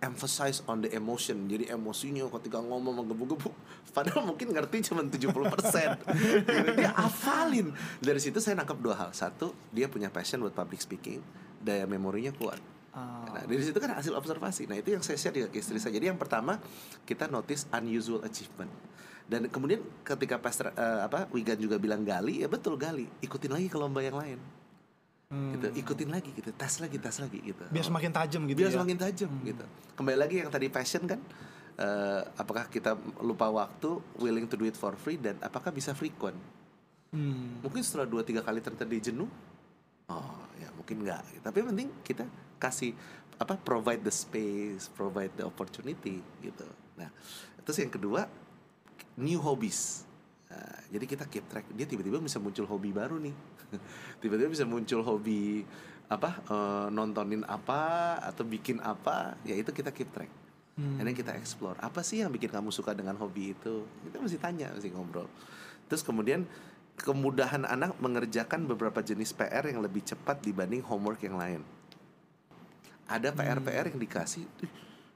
C: emphasize on the emotion. Jadi emosinya ketika ngomong menggebu-gebu *laughs* padahal mungkin ngerti cuma 70%. gitu. Dia hafalin. Dari situ saya nangkep dua hal. Satu, dia punya passion buat public speaking, daya memorinya kuat.
B: Ah.
C: Nah, dari situ kan hasil observasi. Nah, itu yang saya share juga ke istri saya. Jadi yang pertama, kita notice unusual achievement. Dan kemudian ketika Pastor eh, apa Wigan juga bilang gali, ya betul gali. Ikutin lagi ke lomba yang lain.
B: Hmm.
C: Gitu, ikutin lagi gitu, tes lagi, tes lagi gitu.
B: biar semakin tajam gitu
C: Biar
B: ya
C: semakin tajam gitu. Kembali lagi yang tadi passion kan, eh, apakah kita lupa waktu, willing to do it for free dan apakah bisa frequent?
B: Hmm.
C: Mungkin setelah dua tiga kali ternyata dia jenuh, oh ya mungkin enggak. Tapi yang penting kita kasih apa provide the space, provide the opportunity gitu. Nah, terus yang kedua new hobbies. Nah, jadi kita keep track. Dia tiba-tiba bisa muncul hobi baru nih. *laughs* tiba-tiba bisa muncul hobi apa eh, nontonin apa atau bikin apa, ya itu kita keep track.
B: Hmm.
C: And then kita explore apa sih yang bikin kamu suka dengan hobi itu. Kita mesti tanya, mesti ngobrol. Terus kemudian kemudahan anak mengerjakan beberapa jenis PR yang lebih cepat dibanding homework yang lain. Ada PR-PR yang dikasih, "Ih,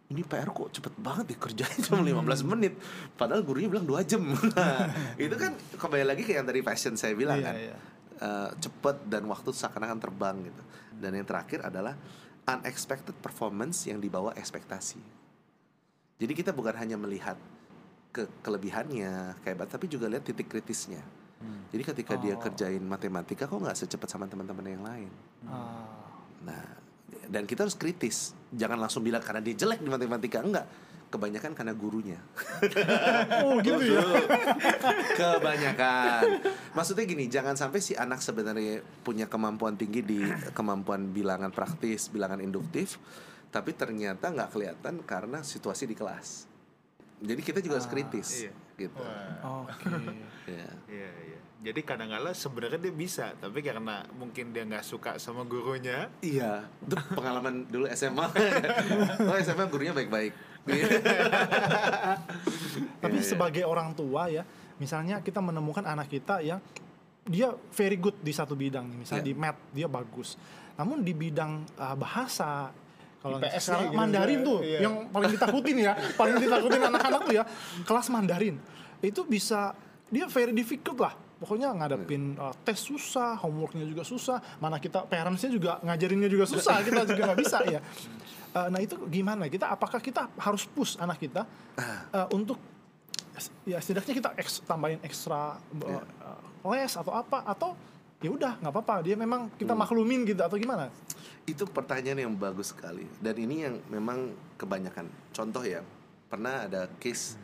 C: ini PR kok cepet banget dikerjain cuma 15 menit. Padahal gurunya bilang 2 jam. *laughs* *laughs* Itu kan kembali lagi ke yang tadi fashion saya bilang
B: Iya,
C: kan.
B: iya.
C: Eh, cepet dan waktu seakan-akan terbang gitu. Dan yang terakhir adalah unexpected performance yang dibawa ekspektasi. Jadi kita bukan hanya melihat ke kelebihannya, kehebat, tapi juga lihat titik kritisnya. Jadi ketika dia
B: Oh.
C: kerjain matematika kok nggak secepat sama teman-teman yang lain.
B: Ah.
C: Nah, dan kita harus kritis. Jangan langsung bilang karena dia jelek di matematika enggak. Kebanyakan karena gurunya. *laughs*
B: oh gitu ya *laughs*
C: Kebanyakan. Maksudnya gini, jangan sampai si anak sebenarnya punya kemampuan tinggi di kemampuan bilangan praktis, bilangan induktif, tapi ternyata nggak kelihatan karena situasi di kelas. Jadi kita juga harus kritis,
A: iya.
C: gitu.
A: Wah.
B: oke
C: Ya.
A: Iya, iya. Jadi kadang-kala sebenarnya dia bisa, tapi karena mungkin dia nggak suka sama gurunya,
C: Iya, itu pengalaman *laughs* dulu SMA. *laughs* oh SMA gurunya baik-baik.
B: Tapi
C: Iya, iya.
B: sebagai orang tua ya, misalnya kita menemukan anak kita yang dia very good di satu bidang, nih, misalnya
C: Iya.
B: di math dia bagus. Namun di bidang uh, bahasa kalau sekarang
A: gitu
B: Mandarin
A: juga,
B: tuh
A: iya.
B: yang paling ditakutin ya, *laughs* paling ditakutin anak-anak tuh ya, kelas Mandarin. Itu bisa dia very difficult lah. Pokoknya ngadepin uh, tes susah, homeworknya juga susah, mana kita parentsnya juga ngajarinnya juga susah, kita juga nggak bisa ya. Uh, *laughs* nah itu gimana? Kita apakah kita harus push anak kita uh, untuk ya setidaknya kita eks- tambahin ekstra uh, les atau apa atau ya udah nggak apa-apa dia memang kita maklumin gitu atau gimana?
C: Itu pertanyaan yang bagus sekali dan ini yang memang kebanyakan. Contoh ya, pernah ada case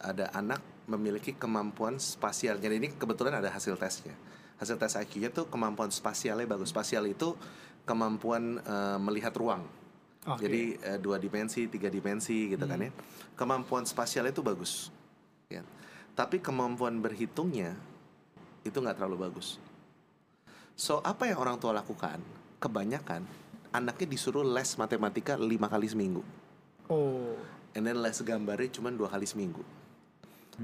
C: ada anak memiliki kemampuan spasial. Jadi ini kebetulan ada hasil tesnya. Hasil tes IQ-nya tuh kemampuan spasialnya bagus. Spasial itu kemampuan eh, melihat ruang.
B: Oke.
C: Jadi eh, dua dimensi, tiga dimensi gitu kan ya. Kemampuan spasialnya itu bagus. Ya. Tapi kemampuan berhitungnya itu nggak terlalu bagus. So apa yang orang tua lakukan? Kebanyakan anaknya disuruh les matematika lima kali seminggu,
B: Oh,
C: and then les gambarnya cuma dua kali seminggu.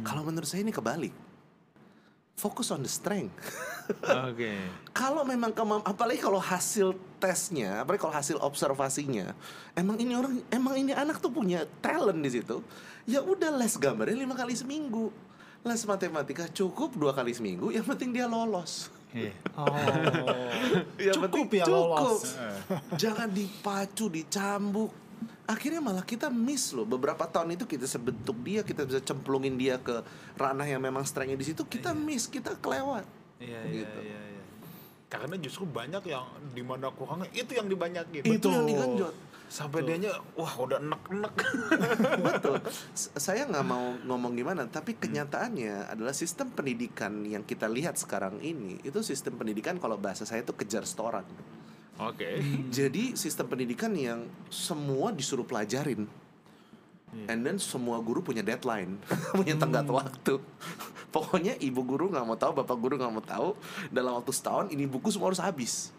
C: Kalau menurut saya ini kebalik. Fokus on the strength. *laughs*
A: Oke.
C: kalau memang kemam apalagi kalau hasil tesnya, apalagi kalau hasil observasinya, emang ini orang, emang ini anak tuh punya talent di situ. Ya udah les gambarnya lima kali seminggu. Les matematika cukup dua kali seminggu. Yang penting dia lolos.
A: Iya. *laughs*
B: oh,
C: Yang
B: Cukup
C: penting
B: ya lolos.
C: Jangan dipacu, dicambuk. Akhirnya malah kita miss loh. Beberapa tahun itu kita sebentuk dia, kita bisa cemplungin dia ke ranah yang memang strengthnya di situ. Kita miss, kita kelewat.
A: Iya, iya,
C: Gitu.
A: iya, iya. Karena justru banyak yang di mana kurangnya itu yang dibanyakin.
C: Itu yang
B: Betul.
C: digenjot.
A: Sampai dianya wah udah enek-enek. *laughs*
C: Betul. Saya nggak mau ngomong gimana, tapi kenyataannya adalah sistem pendidikan yang kita lihat sekarang ini itu sistem pendidikan kalau bahasa saya itu kejar setoran.
A: Oke.
C: Jadi sistem pendidikan yang semua disuruh pelajarin. And then semua guru punya deadline, *laughs* punya tenggat waktu. Pokoknya ibu guru nggak mau tahu, bapak guru nggak mau tahu. Dalam waktu setahun ini buku semua harus habis.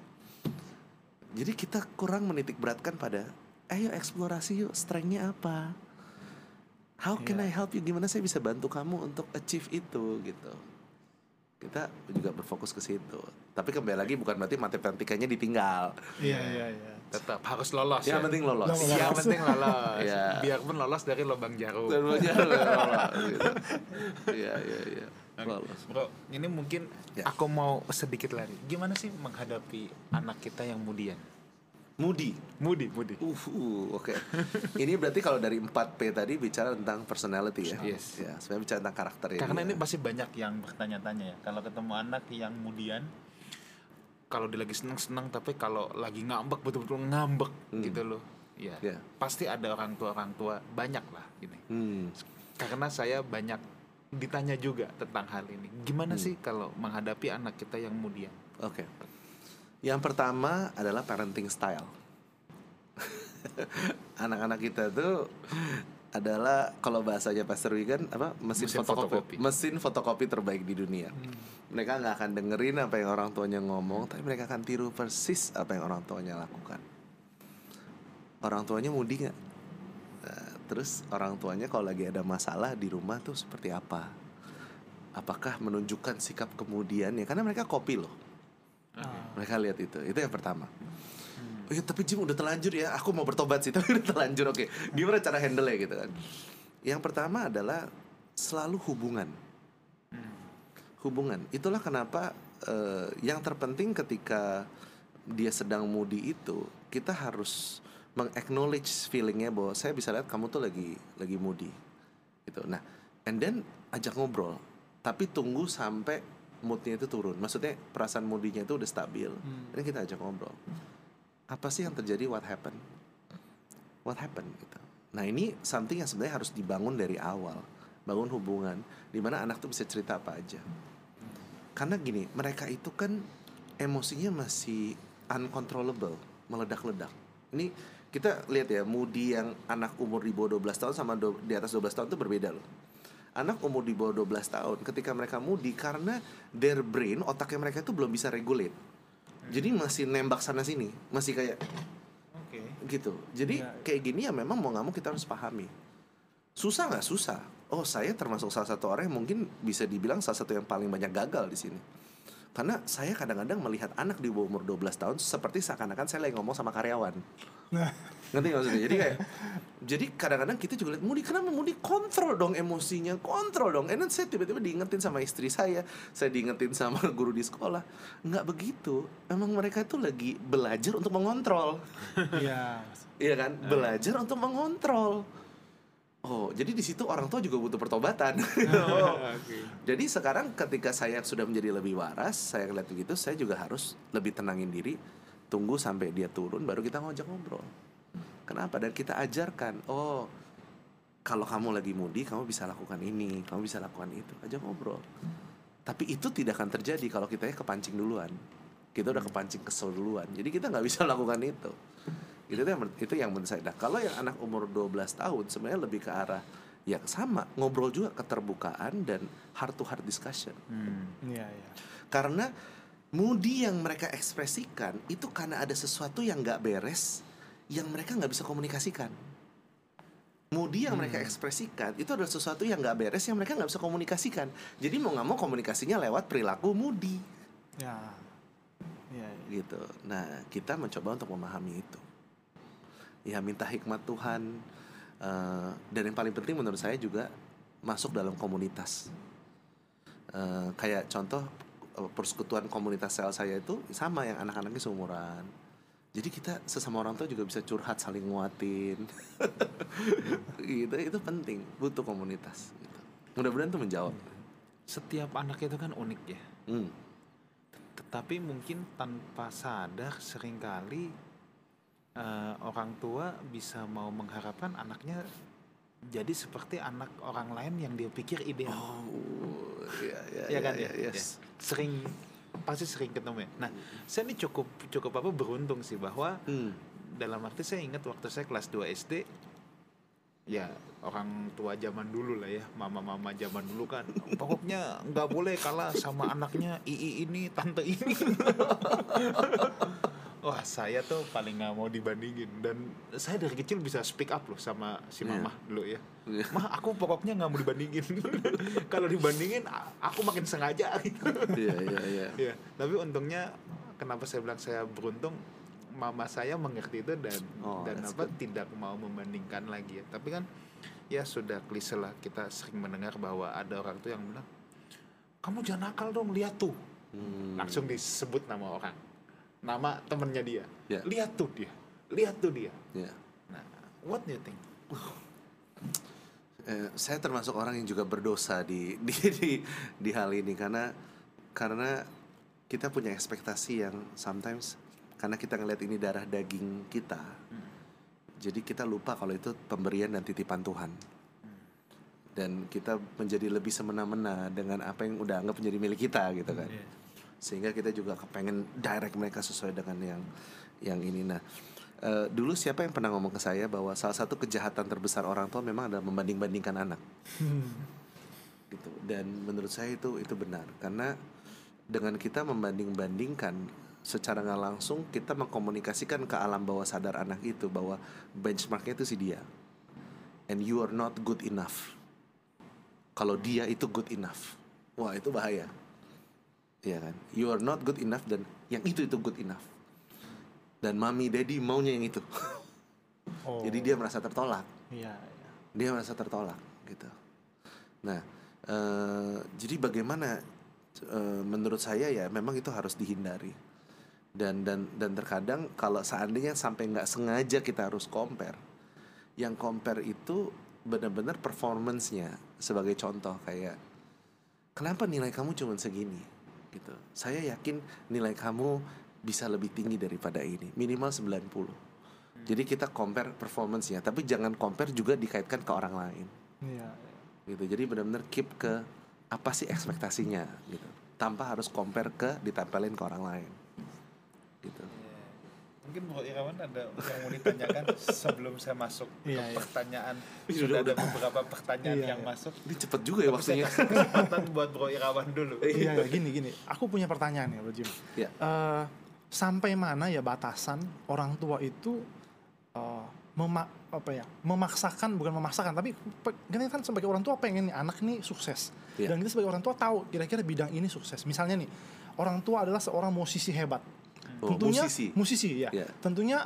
C: Jadi kita kurang menitik beratkan pada ayo eksplorasi yuk, strengthnya apa? How can I
B: Iya.
C: help you? Gimana saya bisa bantu kamu untuk achieve itu gitu. Kita juga berfokus ke situ. Tapi kembali lagi bukan berarti matematikanya ditinggal.
B: Iya iya iya.
A: Tetap harus lolos
C: Yang
A: ya.
C: penting lolos.
B: Lolos.
A: Yang penting lolos.
C: Iya.
A: Biarpun lolos dari lubang jarum.
C: Lolos, gitu. Iya iya iya. Lolos.
A: Bro, ini mungkin
C: Ya.
A: aku mau sedikit lari. Gimana sih menghadapi anak kita yang mudian?
C: Moody.
A: Mudi, mudi.
C: Uh, uh, oke. Ini berarti kalau dari 4P tadi bicara tentang personality ya.
A: Yes.
C: Ya, sebenarnya bicara tentang karakter ya.
A: Karena ini pasti banyak yang bertanya-tanya ya. Kalau ketemu anak yang mudian, kalau dia lagi senang-senang, tapi kalau lagi ngambek betul-betul ngambek
C: Hmm.
A: gitu loh. Ya,
C: Ya.
A: pasti ada orang tua orang tua banyak lah ini.
C: Hmm.
A: Karena saya banyak ditanya juga tentang hal ini. Gimana
C: Hmm.
A: sih kalau menghadapi anak kita yang mudian?
C: Oke. Yang pertama adalah parenting style. *laughs* Anak-anak kita tuh adalah kalau bahasanya Pastor Wigan apa mesin,
A: Mesin
C: fotokopi.
A: fotokopi.
C: mesin fotokopi terbaik di dunia. Mereka nggak akan dengerin apa yang orang tuanya ngomong, tapi mereka akan tiru persis apa yang orang tuanya lakukan. Orang tuanya mudi nggak? Nah, terus orang tuanya kalau lagi ada masalah di rumah tuh seperti apa? Apakah menunjukkan sikap kemudian ya? Karena mereka kopi loh. Mereka lihat itu. Itu yang pertama. Oh ya, tapi Jim udah terlanjur ya. Aku mau bertobat sih, *laughs* tapi udah terlanjur. Oke. Gimana cara handle ya gitu kan? Yang pertama adalah selalu hubungan. Hubungan. Itulah kenapa eh, yang terpenting ketika dia sedang moody itu, kita harus meng-acknowledge feelingnya bahwa saya bisa lihat kamu tuh lagi lagi moody. Gitu. Nah, and then ajak ngobrol. Tapi tunggu sampai moodnya itu turun. Maksudnya perasaan moodinya itu udah stabil.
B: Hmm.
C: Ini kita ajak ngobrol. Apa sih yang terjadi? What happened? What happened? Gitu. Nah ini something yang sebenarnya harus dibangun dari awal. Bangun hubungan. Di mana anak tuh bisa cerita apa aja. Karena gini, mereka itu kan emosinya masih uncontrollable. Meledak-ledak. Ini kita lihat ya, Moody yang anak umur di bawah 12 tahun sama do- di atas 12 tahun itu berbeda loh anak umur di bawah 12 tahun ketika mereka moody karena their brain otaknya mereka itu belum bisa regulate. Jadi masih nembak sana sini, masih kayak
A: Oke.
C: gitu. Jadi
B: Ya.
C: kayak gini ya memang mau nggak mau kita harus pahami. Susah nggak susah. Oh saya termasuk salah satu orang yang mungkin bisa dibilang salah satu yang paling banyak gagal di sini. Karena saya kadang-kadang melihat anak di bawah umur 12 tahun seperti seakan-akan saya lagi ngomong sama karyawan.
B: Nah,
C: Ngerti nggak maksudnya? Jadi kayak jadi kadang-kadang kita juga lihat Mudi kenapa Mudi kontrol dong emosinya, kontrol dong. And then saya tiba-tiba diingetin sama istri saya, saya diingetin sama *laughs* guru di sekolah. Nggak begitu. Emang mereka itu lagi belajar untuk mengontrol.
B: iya.
C: Iya kan? Belajar untuk mengontrol. Oh, jadi di situ orang tua juga butuh pertobatan. *laughs* Oh. Jadi sekarang ketika saya sudah menjadi lebih waras, saya ngeliat begitu, saya juga harus lebih tenangin diri, tunggu sampai dia turun, baru kita ngajak ngobrol. Kenapa? Dan kita ajarkan, oh, kalau kamu lagi mudi, kamu bisa lakukan ini, kamu bisa lakukan itu, ajak ngobrol. Tapi itu tidak akan terjadi kalau kita kepancing duluan. Kita udah kepancing kesel duluan. Jadi kita nggak bisa *laughs* lakukan itu. Itu yang itu yang menurut saya. Nah, kalau yang anak umur 12 tahun sebenarnya lebih ke arah ya sama, ngobrol juga keterbukaan dan heart to heart discussion.
A: Hmm.
B: Iya, iya.
C: Karena moody yang mereka ekspresikan itu karena ada sesuatu yang nggak beres yang mereka nggak bisa komunikasikan. Moody yang mereka ekspresikan itu adalah sesuatu yang nggak beres yang mereka nggak bisa komunikasikan. Jadi mau nggak mau komunikasinya lewat perilaku moody
B: Ya. Iya, iya.
C: gitu. Nah kita mencoba untuk memahami itu. Ya minta hikmat Tuhan eh, dan yang paling penting menurut saya juga masuk dalam komunitas. Eh, kayak contoh persekutuan komunitas sel saya itu sama yang anak-anaknya seumuran. Jadi kita sesama orang tua juga bisa curhat saling nguatin. *laughs* gitu itu penting butuh komunitas. Gitu. Mudah-mudahan itu menjawab.
A: Setiap anak itu kan unik ya.
C: Hmm.
A: Tetapi mungkin tanpa sadar sering kali eh, orang tua bisa mau mengharapkan anaknya jadi seperti anak orang lain yang dia pikir ideal.
C: Oh, iya, iya,
A: ya kan ya?
C: yes.
A: Ya. Sering pasti sering ketemu ya. Nah, saya ini cukup cukup apa beruntung sih bahwa
C: Hmm.
A: dalam arti saya ingat waktu saya kelas 2 SD ya orang tua zaman dulu lah ya mama-mama zaman dulu kan pokoknya nggak boleh kalah sama anaknya ii ini tante ini *laughs* Wah saya tuh paling nggak mau dibandingin dan saya dari kecil bisa speak up loh sama si
C: Iya.
A: mama dulu ya.
C: Iya.
A: Mah aku pokoknya nggak mau dibandingin. *laughs* Kalau dibandingin aku makin sengaja gitu. *laughs*
C: Iya iya iya.
A: Iya, tapi untungnya kenapa saya bilang saya beruntung mama saya mengerti itu dan
C: Oh,
A: dan apa
C: good.
A: tidak mau membandingkan lagi ya. Tapi kan ya sudah klise lah kita sering mendengar bahwa ada orang tuh yang bilang kamu jangan nakal dong lihat tuh
C: Hmm.
A: langsung disebut nama orang nama temennya dia.
C: Ya.
A: lihat tuh dia. Lihat tuh dia.
C: Iya.
A: nah what do you think?
C: Eh, saya termasuk orang yang juga berdosa di *laughs* di di, di hal ini karena karena kita punya ekspektasi yang sometimes karena kita ngeliat ini darah daging kita jadi kita lupa kalau itu pemberian dan titipan Tuhan. Dan kita menjadi lebih semena-mena dengan apa yang udah anggap menjadi milik kita gitu kan sehingga kita juga kepengen direct mereka sesuai dengan yang yang ini. Nah eh, dulu siapa yang pernah ngomong ke saya bahwa salah satu kejahatan terbesar orang tua memang adalah membanding-bandingkan anak. Gitu. Dan menurut saya itu itu benar. Karena dengan kita membanding-bandingkan secara nggak langsung kita mengkomunikasikan ke alam bawah sadar anak itu bahwa benchmarknya itu si dia. And you are not good enough. Kalau dia itu good enough. Wah itu bahaya Iya kan you are not good enough dan yang itu itu good enough dan mami daddy maunya yang itu *laughs*
B: Oh.
C: jadi dia merasa tertolak
B: Iya, iya.
C: dia merasa tertolak gitu. Nah, eh, jadi bagaimana eh, menurut saya ya memang itu harus dihindari dan dan dan terkadang kalau seandainya sampai nggak sengaja kita harus compare, yang compare itu benar-benar performance-nya sebagai contoh kayak kenapa nilai kamu cuma segini gitu. Saya yakin nilai kamu bisa lebih tinggi daripada ini, minimal 90. Jadi kita compare performance-nya, tapi jangan compare juga dikaitkan ke orang lain.
B: Iya, iya.
C: Gitu. Jadi benar-benar keep ke apa sih ekspektasinya gitu. Tanpa harus compare ke ditempelin ke orang lain. Gitu.
A: Mungkin Bro Irawan ada yang mau ditanyakan sebelum saya masuk ke
B: Iya, iya.
A: pertanyaan sudah
C: udah-
A: ada beberapa pertanyaan
B: Iya,
A: yang
B: iya.
A: masuk
C: Ini cepet juga ya waktunya.
A: kesempatan buat Bro Irawan dulu
B: Iya, iya, gini gini. Aku punya pertanyaan ya, Bro Jim.
C: Iya.
B: Eh, sampai mana ya batasan orang tua itu eh, mema- apa ya memaksakan bukan memaksakan tapi kita kan sebagai orang tua pengen nih anak nih sukses
C: Iya.
B: dan kita sebagai orang tua tahu kira-kira bidang ini sukses misalnya nih orang tua adalah seorang musisi hebat
C: Oh,
B: tentunya
C: musisi.
B: musisi ya
C: Iya.
B: tentunya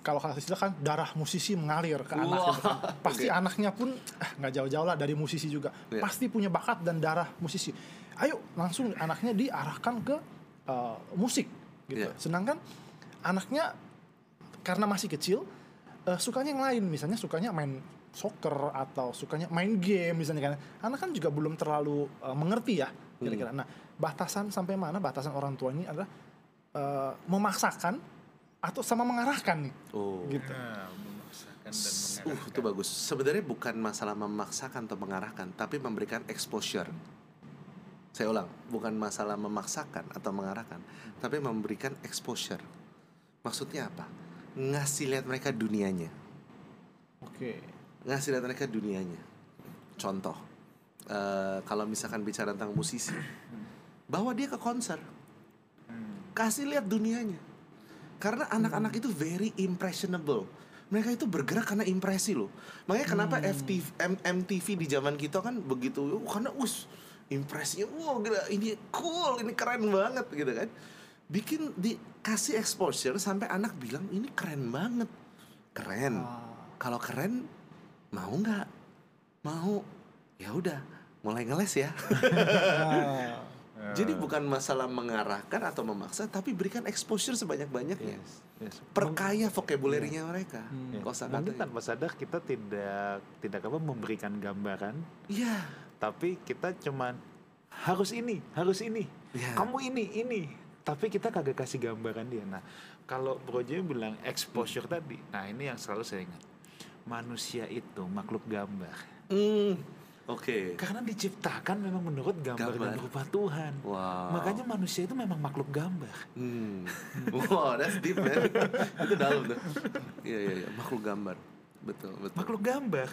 B: kalau kata istilah kan darah musisi mengalir ke anak
C: Wah,
B: gitu kan. *laughs* pasti
C: oke.
B: anaknya pun ah, nggak jauh-jauh lah dari musisi juga
C: Iya.
B: pasti punya bakat dan darah musisi ayo langsung anaknya diarahkan ke uh, musik gitu
C: Iya.
B: sedangkan anaknya karena masih kecil uh, sukanya yang lain misalnya sukanya main soccer atau sukanya main game misalnya kan anak kan juga belum terlalu uh, mengerti ya kira-kira
C: Hmm.
B: nah batasan sampai mana batasan orang tua ini adalah uh, memaksakan atau sama mengarahkan nih
C: Oh.
B: gitu
A: nah, memaksakan dan
C: Uh,
A: mengarahkan
C: itu bagus. Sebenarnya bukan masalah memaksakan atau mengarahkan, tapi memberikan exposure. Saya ulang, bukan masalah memaksakan atau mengarahkan, tapi memberikan exposure. Maksudnya apa? Ngasih lihat mereka dunianya.
B: oke
C: ngasih lihat mereka dunianya. Contoh, eh, kalau misalkan bicara tentang musisi, bawa dia ke konser. Kasih lihat dunianya. Karena anak-anak itu very impressionable. Mereka itu bergerak karena impresi loh. Makanya kenapa FTV, M- MTV di zaman kita kan begitu, uh, karena us impresinya, wow gila, ini cool, ini keren banget gitu kan. Bikin dikasih exposure sampai anak bilang ini keren banget, keren. Kalau keren mau nggak? Mau? Ya udah, mulai ngeles ya. *laughs* Jadi bukan masalah mengarahkan atau memaksa, tapi berikan exposure sebanyak-banyaknya.
A: Yes, yes.
C: Perkaya vocabulary-nya mereka.
B: Hmm.
A: Ya,
C: Kosa
A: mungkin tanpa sadar kita tidak tidak apa memberikan gambaran
C: Iya.
A: tapi kita cuman harus ini harus ini
C: Iya.
A: kamu ini ini tapi kita kagak kasih gambaran dia nah kalau Bro Joy bilang exposure tadi nah ini yang selalu saya ingat manusia itu makhluk gambar
C: Hmm. Oke.
A: karena diciptakan memang menurut gambar,
C: Gambar.
A: dan rupa Tuhan
C: Wow.
A: makanya manusia itu memang makhluk gambar
C: Hmm. Wow, that's deep man. *laughs* Itu dalam tuh. Iya iya iya, makhluk gambar. Betul, betul.
A: makhluk gambar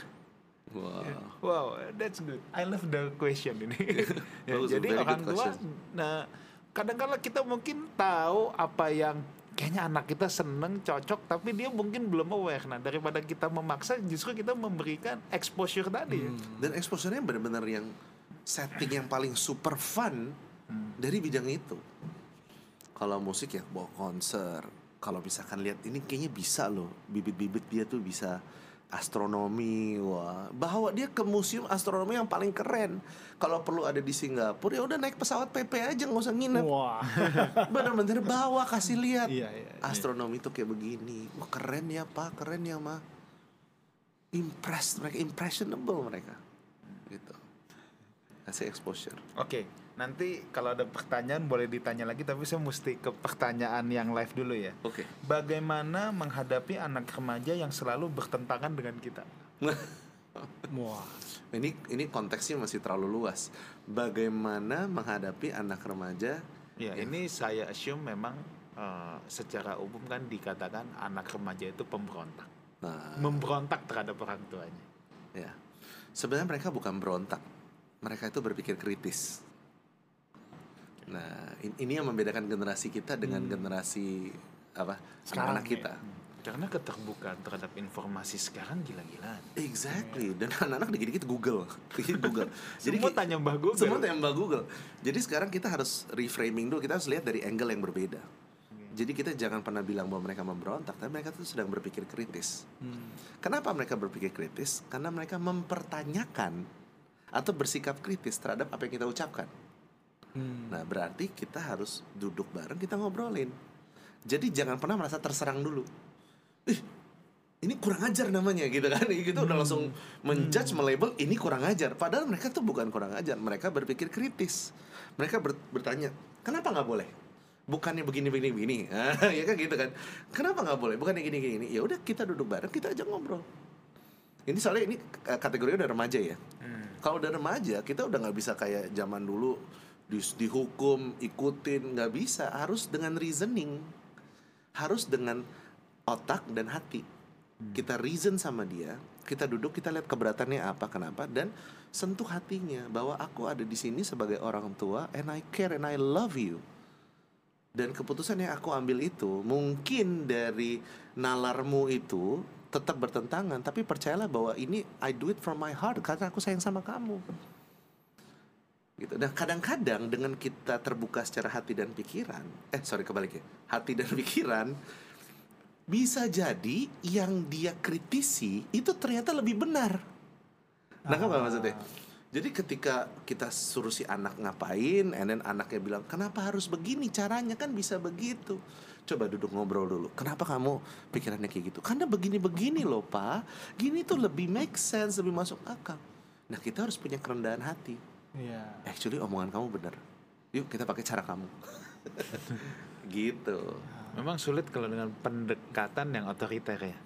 C: Wow.
A: Wow, that's good. I love the question ini. *laughs* Ya, jadi orang tua, nah kadang-kala kita mungkin tahu apa yang kayaknya anak kita seneng cocok tapi dia mungkin belum aware. Nah daripada kita memaksa justru kita memberikan exposure tadi. Ya.
C: dan exposure-nya benar-benar yang setting yang paling super fun dari bidang itu. Kalau musik ya bawa konser. Kalau misalkan lihat ini kayaknya bisa loh. Bibit-bibit dia tuh bisa astronomi wah bawa dia ke museum astronomi yang paling keren. Kalau perlu ada di Singapura ya udah naik pesawat PP aja nggak usah nginep.
B: Wah. *laughs*
C: bener-bener bawa kasih lihat.
B: Iya, iya, iya.
C: astronomi itu kayak begini. Wah keren ya pak keren ya ma. Impressed mereka impressionable mereka. Gitu. Kasih exposure.
A: Oke, nanti kalau ada pertanyaan boleh ditanya lagi tapi saya mesti ke pertanyaan yang live dulu ya.
C: oke
A: Bagaimana menghadapi anak remaja yang selalu bertentangan dengan kita? *laughs*
B: Wah.
C: ini ini konteksnya masih terlalu luas bagaimana menghadapi anak remaja
A: Ya, ini saya assume memang eh, secara umum kan dikatakan anak remaja itu pemberontak.
C: nah
A: Memberontak terhadap orang tuanya.
C: ya sebenarnya mereka bukan berontak mereka itu berpikir kritis nah in- ini yang membedakan generasi kita dengan generasi apa
B: Sekarang
C: anak kita
A: Karena keterbukaan terhadap informasi sekarang gila-gilaan.
C: Exactly. Dan anak-anak dikit-dikit Google, *laughs* dikit *laughs* Google.
A: Semua
C: ki-
A: tanya Mbah Google.
C: Semua tanya Mbah Google. Jadi sekarang kita harus reframing dulu. Kita harus lihat dari angle yang berbeda. Jadi kita jangan pernah bilang bahwa mereka memberontak, tapi mereka tuh sedang berpikir kritis.
B: Hmm.
C: Kenapa mereka berpikir kritis? Karena mereka mempertanyakan atau bersikap kritis terhadap apa yang kita ucapkan.
B: Hmm.
C: Nah, berarti kita harus duduk bareng, kita ngobrolin. Jadi jangan pernah merasa terserang dulu. Ih, ini kurang ajar namanya gitu kan. *laughs* Gitu udah langsung menjudge, melabel ini kurang ajar. Padahal mereka tuh bukan kurang ajar, mereka berpikir kritis. Mereka ber- bertanya, "Kenapa nggak boleh?" Bukannya begini begini begini. Ya kan gitu kan. Kenapa nggak boleh? Bukannya gini gini. Ya udah kita duduk bareng, kita aja ngobrol. Ini soalnya ini eh, kategorinya udah remaja ya. Kalau udah remaja kita udah nggak bisa kayak zaman dulu di- dihukum ikutin nggak bisa. Harus dengan reasoning. Harus dengan otak dan hati. Kita reason sama dia kita duduk kita lihat keberatannya apa kenapa dan sentuh hatinya bahwa aku ada di sini sebagai orang tua and I care and I love you. Dan keputusan yang aku ambil itu mungkin dari nalarmu itu tetap bertentangan tapi percayalah bahwa ini I do it from my heart karena aku sayang sama kamu gitu. Dan kadang-kadang dengan kita terbuka secara hati dan pikiran, eh sorry kebalik ya, hati dan pikiran, bisa jadi yang dia kritisi itu ternyata lebih benar. Nah, apa maksudnya? Jadi ketika kita suruh si anak ngapain, and then anaknya bilang, kenapa harus begini caranya kan bisa begitu. Coba duduk ngobrol dulu. Kenapa kamu pikirannya kayak gitu? Karena begini-begini loh pak. Gini tuh lebih make sense, lebih masuk akal. Nah kita harus punya kerendahan hati
B: Iya.
C: actually omongan kamu benar yuk kita pakai cara kamu *laughs* gitu
A: Memang sulit kalau dengan pendekatan yang otoriter ya.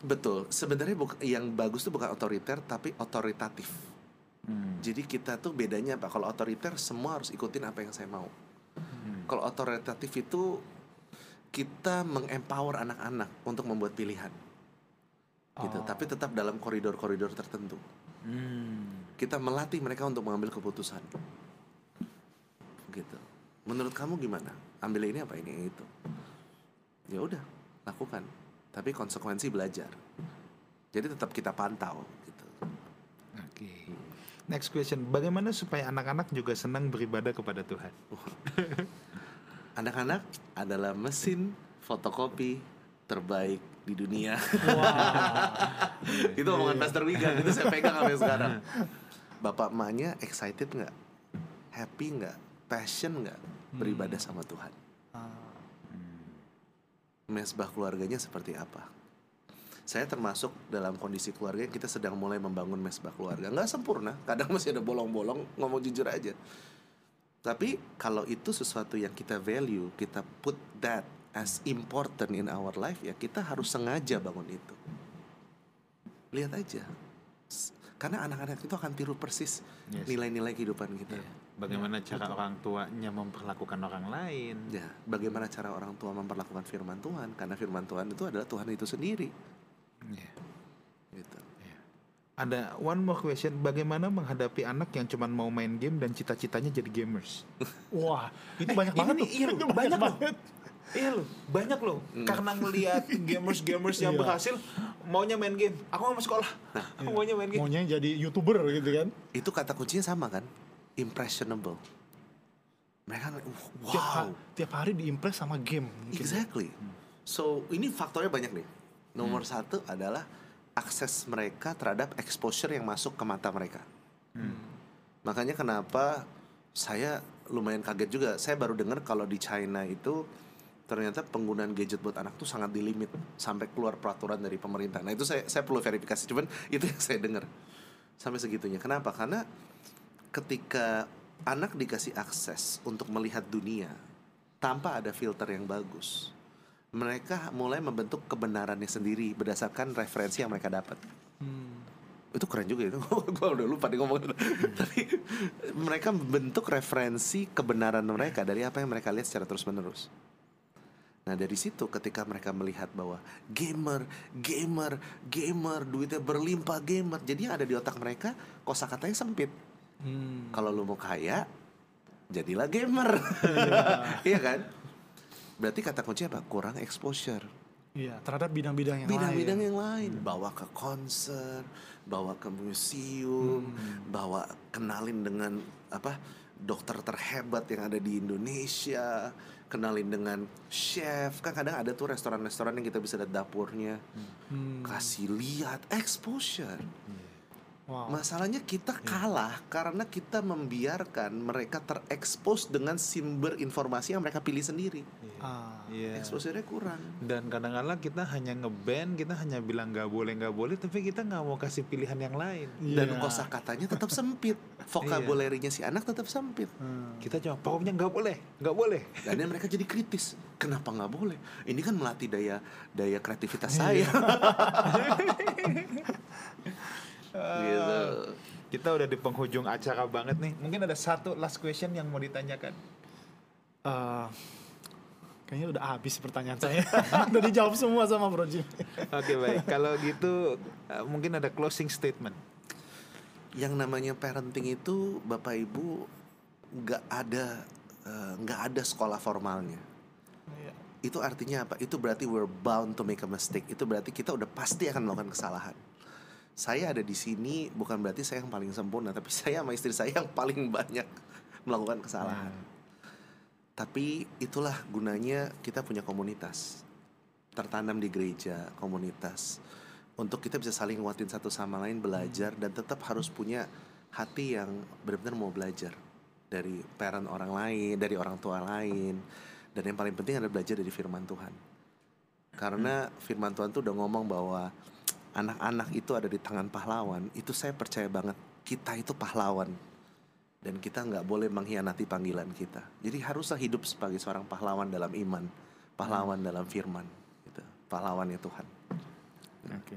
C: betul sebenarnya yang bagus tuh bukan otoriter tapi otoritatif
A: Hmm.
C: jadi kita tuh bedanya apa kalau otoriter semua harus ikutin apa yang saya mau
A: Hmm.
C: kalau otoritatif itu kita mengempower anak-anak untuk membuat pilihan gitu
B: Oh.
C: tapi tetap dalam koridor-koridor tertentu
A: Hmm.
C: Kita melatih mereka untuk mengambil keputusan. Gitu. Menurut kamu gimana? Ambil ini apa ini itu. Ya udah lakukan. Tapi konsekuensi belajar. Jadi tetap kita pantau gitu.
A: Oke. Next question, bagaimana supaya anak-anak juga senang beribadah kepada Tuhan?
C: anak-anak adalah mesin fotokopi terbaik di dunia. *laughs* Itu omongan Pastor Wigan itu saya pegang sampai sekarang bapak emaknya excited nggak happy nggak passion nggak beribadah sama Tuhan
B: Ah,
C: mesbah keluarganya seperti apa. Saya termasuk dalam kondisi keluarga yang kita sedang mulai membangun mesbah keluarga. Nggak sempurna, kadang *laughs* masih ada bolong-bolong, ngomong jujur aja. Tapi kalau itu sesuatu yang kita value, kita put that as important in our life, ya kita harus sengaja bangun itu. Lihat aja. Karena anak-anak itu akan tiru persis
A: Yes.
C: nilai-nilai kehidupan kita.
A: Iya. Bagaimana cara orang tuanya memperlakukan orang lain?
C: Ya, bagaimana cara orang tua memperlakukan firman Tuhan? Karena firman Tuhan itu adalah Tuhan itu sendiri.
A: Iya.
C: Gitu.
A: Ada one more question, bagaimana menghadapi anak yang cuma mau main game dan cita-citanya jadi gamers?
B: Wah, itu banyak
C: Ini
B: banget
C: nih,
B: tuh.
C: iya, banyak loh.
B: banget.
A: Iya loh, banyak loh. Karena ngelihat *laughs* gamers-gamers yang
B: Iya.
A: berhasil maunya main game. Aku mau sekolah. maunya main game.
B: Maunya jadi youtuber gitu kan.
C: Itu kata kuncinya sama kan? Impressionable. Mereka uh,
B: Tiap, ha-
C: wow.
B: tiap hari diimpress sama game. mungkin.
C: Exactly. So ini faktornya banyak nih. Nomor satu adalah akses mereka terhadap exposure yang masuk ke mata mereka. Makanya kenapa saya lumayan kaget juga. Saya baru dengar kalau di China itu ternyata penggunaan gadget buat anak tuh sangat dilimit sampai keluar peraturan dari pemerintah. Nah itu saya saya perlu verifikasi. Cuman *laughs* itu yang saya dengar sampai segitunya. Kenapa? Karena ketika anak dikasih akses untuk melihat dunia tanpa ada filter yang bagus, mereka mulai membentuk kebenarannya sendiri berdasarkan referensi yang mereka dapat.
B: Hmm.
C: Itu keren juga itu. *laughs* Gua udah lupa nih ngomong. Tapi mereka membentuk referensi kebenaran mereka dari apa yang mereka lihat secara terus-menerus. Nah dari situ ketika mereka melihat bahwa gamer, gamer, gamer, duitnya berlimpah gamer, jadi yang ada di otak mereka kosakatanya sempit.
B: Hmm.
C: Kalau lu mau kaya, jadilah gamer. *laughs* Iya kan? Berarti kata kunci apa? Kurang exposure.
B: Iya, terhadap bidang-bidang yang
C: Bidang-bidang
B: lain.
C: yang lain, bawa ke konser, bawa ke museum, bawa kenalin dengan apa? dokter terhebat yang ada di Indonesia, kenalin dengan chef. Kan kadang ada tuh restoran-restoran yang kita bisa lihat dapurnya.
B: Hmm.
C: Kasih lihat exposure.
B: Wow.
C: Masalahnya kita
B: Iya.
C: kalah karena kita membiarkan mereka terekspos dengan sumber informasi yang mereka pilih sendiri.
B: Ah.
A: Iya.
C: Exposure-nya kurang.
A: Dan kadang-kadang kita hanya ngeband, kita hanya bilang nggak boleh nggak boleh, tapi kita nggak mau kasih pilihan yang lain.
C: Dan
B: Iya.
C: kosakatanya tetap sempit. Vokabularinya si anak tetap sempit.
B: Hmm.
A: Kita cuma pokoknya nggak boleh, nggak boleh.
C: Dan dan mereka jadi kritis. Kenapa nggak boleh? Ini kan melatih daya daya kreativitas
B: Iya. *laughs*
C: gitu.
A: Kita udah di penghujung acara banget nih. Mungkin ada satu last question yang mau ditanyakan.
B: Eh, kayaknya udah habis pertanyaan saya. *laughs* udah dijawab semua sama Bro Jim.
A: Oke baik. Kalau gitu eh, mungkin ada closing statement.
C: Yang namanya parenting itu Bapak Ibu nggak ada eh, nggak ada sekolah formalnya.
B: Iya.
C: Itu artinya apa? Itu berarti we're bound to make a mistake. Itu berarti kita udah pasti akan melakukan kesalahan. Saya ada di sini bukan berarti saya yang paling sempurna, tapi saya sama istri saya yang paling banyak melakukan kesalahan. Tapi itulah gunanya kita punya komunitas. Tertanam di gereja, komunitas. Untuk kita bisa saling nguatin satu sama lain, belajar dan tetap harus punya hati yang benar-benar mau belajar dari parent orang lain, dari orang tua lain. Dan yang paling penting adalah belajar dari firman Tuhan. Karena firman Tuhan tuh udah ngomong bahwa anak-anak itu ada di tangan pahlawan. Itu saya percaya banget. Kita itu pahlawan dan kita nggak boleh mengkhianati panggilan kita. Jadi haruslah hidup sebagai seorang pahlawan dalam iman, pahlawan dalam firman, gitu. pahlawannya Tuhan.
A: Oke.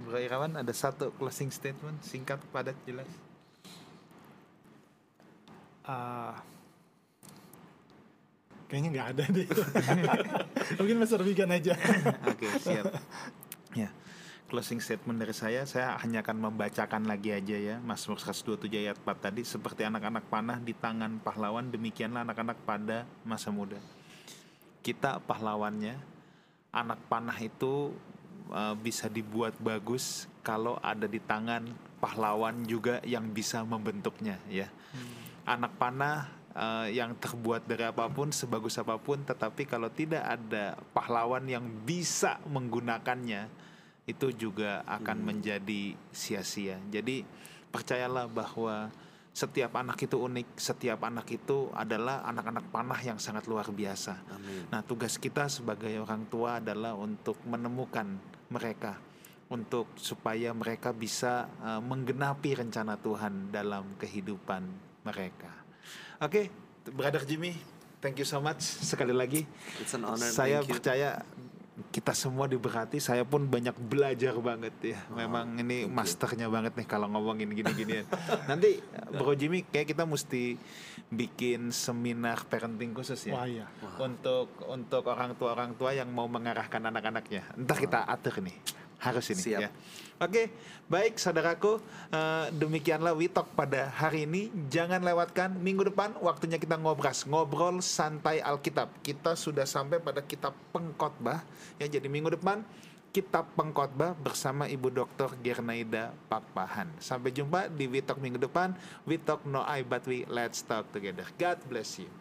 A: Bro Irawan ada satu closing statement singkat padat jelas.
B: Ah, kayaknya nggak ada deh. *laughs* Mungkin Mas Vigan aja.
A: Oke, siap. Ya. Closing statement dari saya, saya hanya akan membacakan lagi aja ya Mazmur 127 ayat 4 tadi. Seperti anak-anak panah di tangan pahlawan Demikianlah anak-anak pada masa muda. Kita pahlawannya Anak panah itu uh, bisa dibuat bagus Kalau ada di tangan pahlawan juga yang bisa membentuknya ya. Anak panah uh, yang terbuat dari apa pun sebagus apa pun tetapi kalau tidak ada pahlawan yang bisa menggunakannya itu juga akan menjadi sia-sia. Jadi percayalah bahwa setiap anak itu unik, setiap anak itu adalah anak-anak panah yang sangat luar biasa.
C: Amin.
A: Nah, tugas kita sebagai orang tua adalah untuk menemukan mereka untuk supaya mereka bisa uh, menggenapi rencana Tuhan dalam kehidupan mereka. Oke, Brother Jimmy, thank you so much sekali lagi.
C: It's an honor.
A: Saya
C: thank you.
A: percaya kita semua diberkati. Saya pun banyak belajar banget ya. Memang ini masternya banget nih kalau ngomongin gini-ginian. *laughs* Nanti Bro Jimmy kayak kita mesti bikin seminar parenting khusus ya.
B: Wah iya.
A: Untuk untuk orang tua orang tua yang mau mengarahkan anak-anaknya. Entar kita atur nih. Harus ini
C: Siap.
A: ya. Oke, baik saudaraku, eh, demikianlah Witok pada hari ini. Jangan lewatkan minggu depan waktunya kita ngobras, ngobrol santai Alkitab. Kita sudah sampai pada kitab Pengkhotbah. Ya, jadi minggu depan kitab Pengkhotbah bersama Ibu Dr. Gernaida Pakpahan. Sampai jumpa di Witok minggu depan. Witok no I but we let's talk together. God bless you.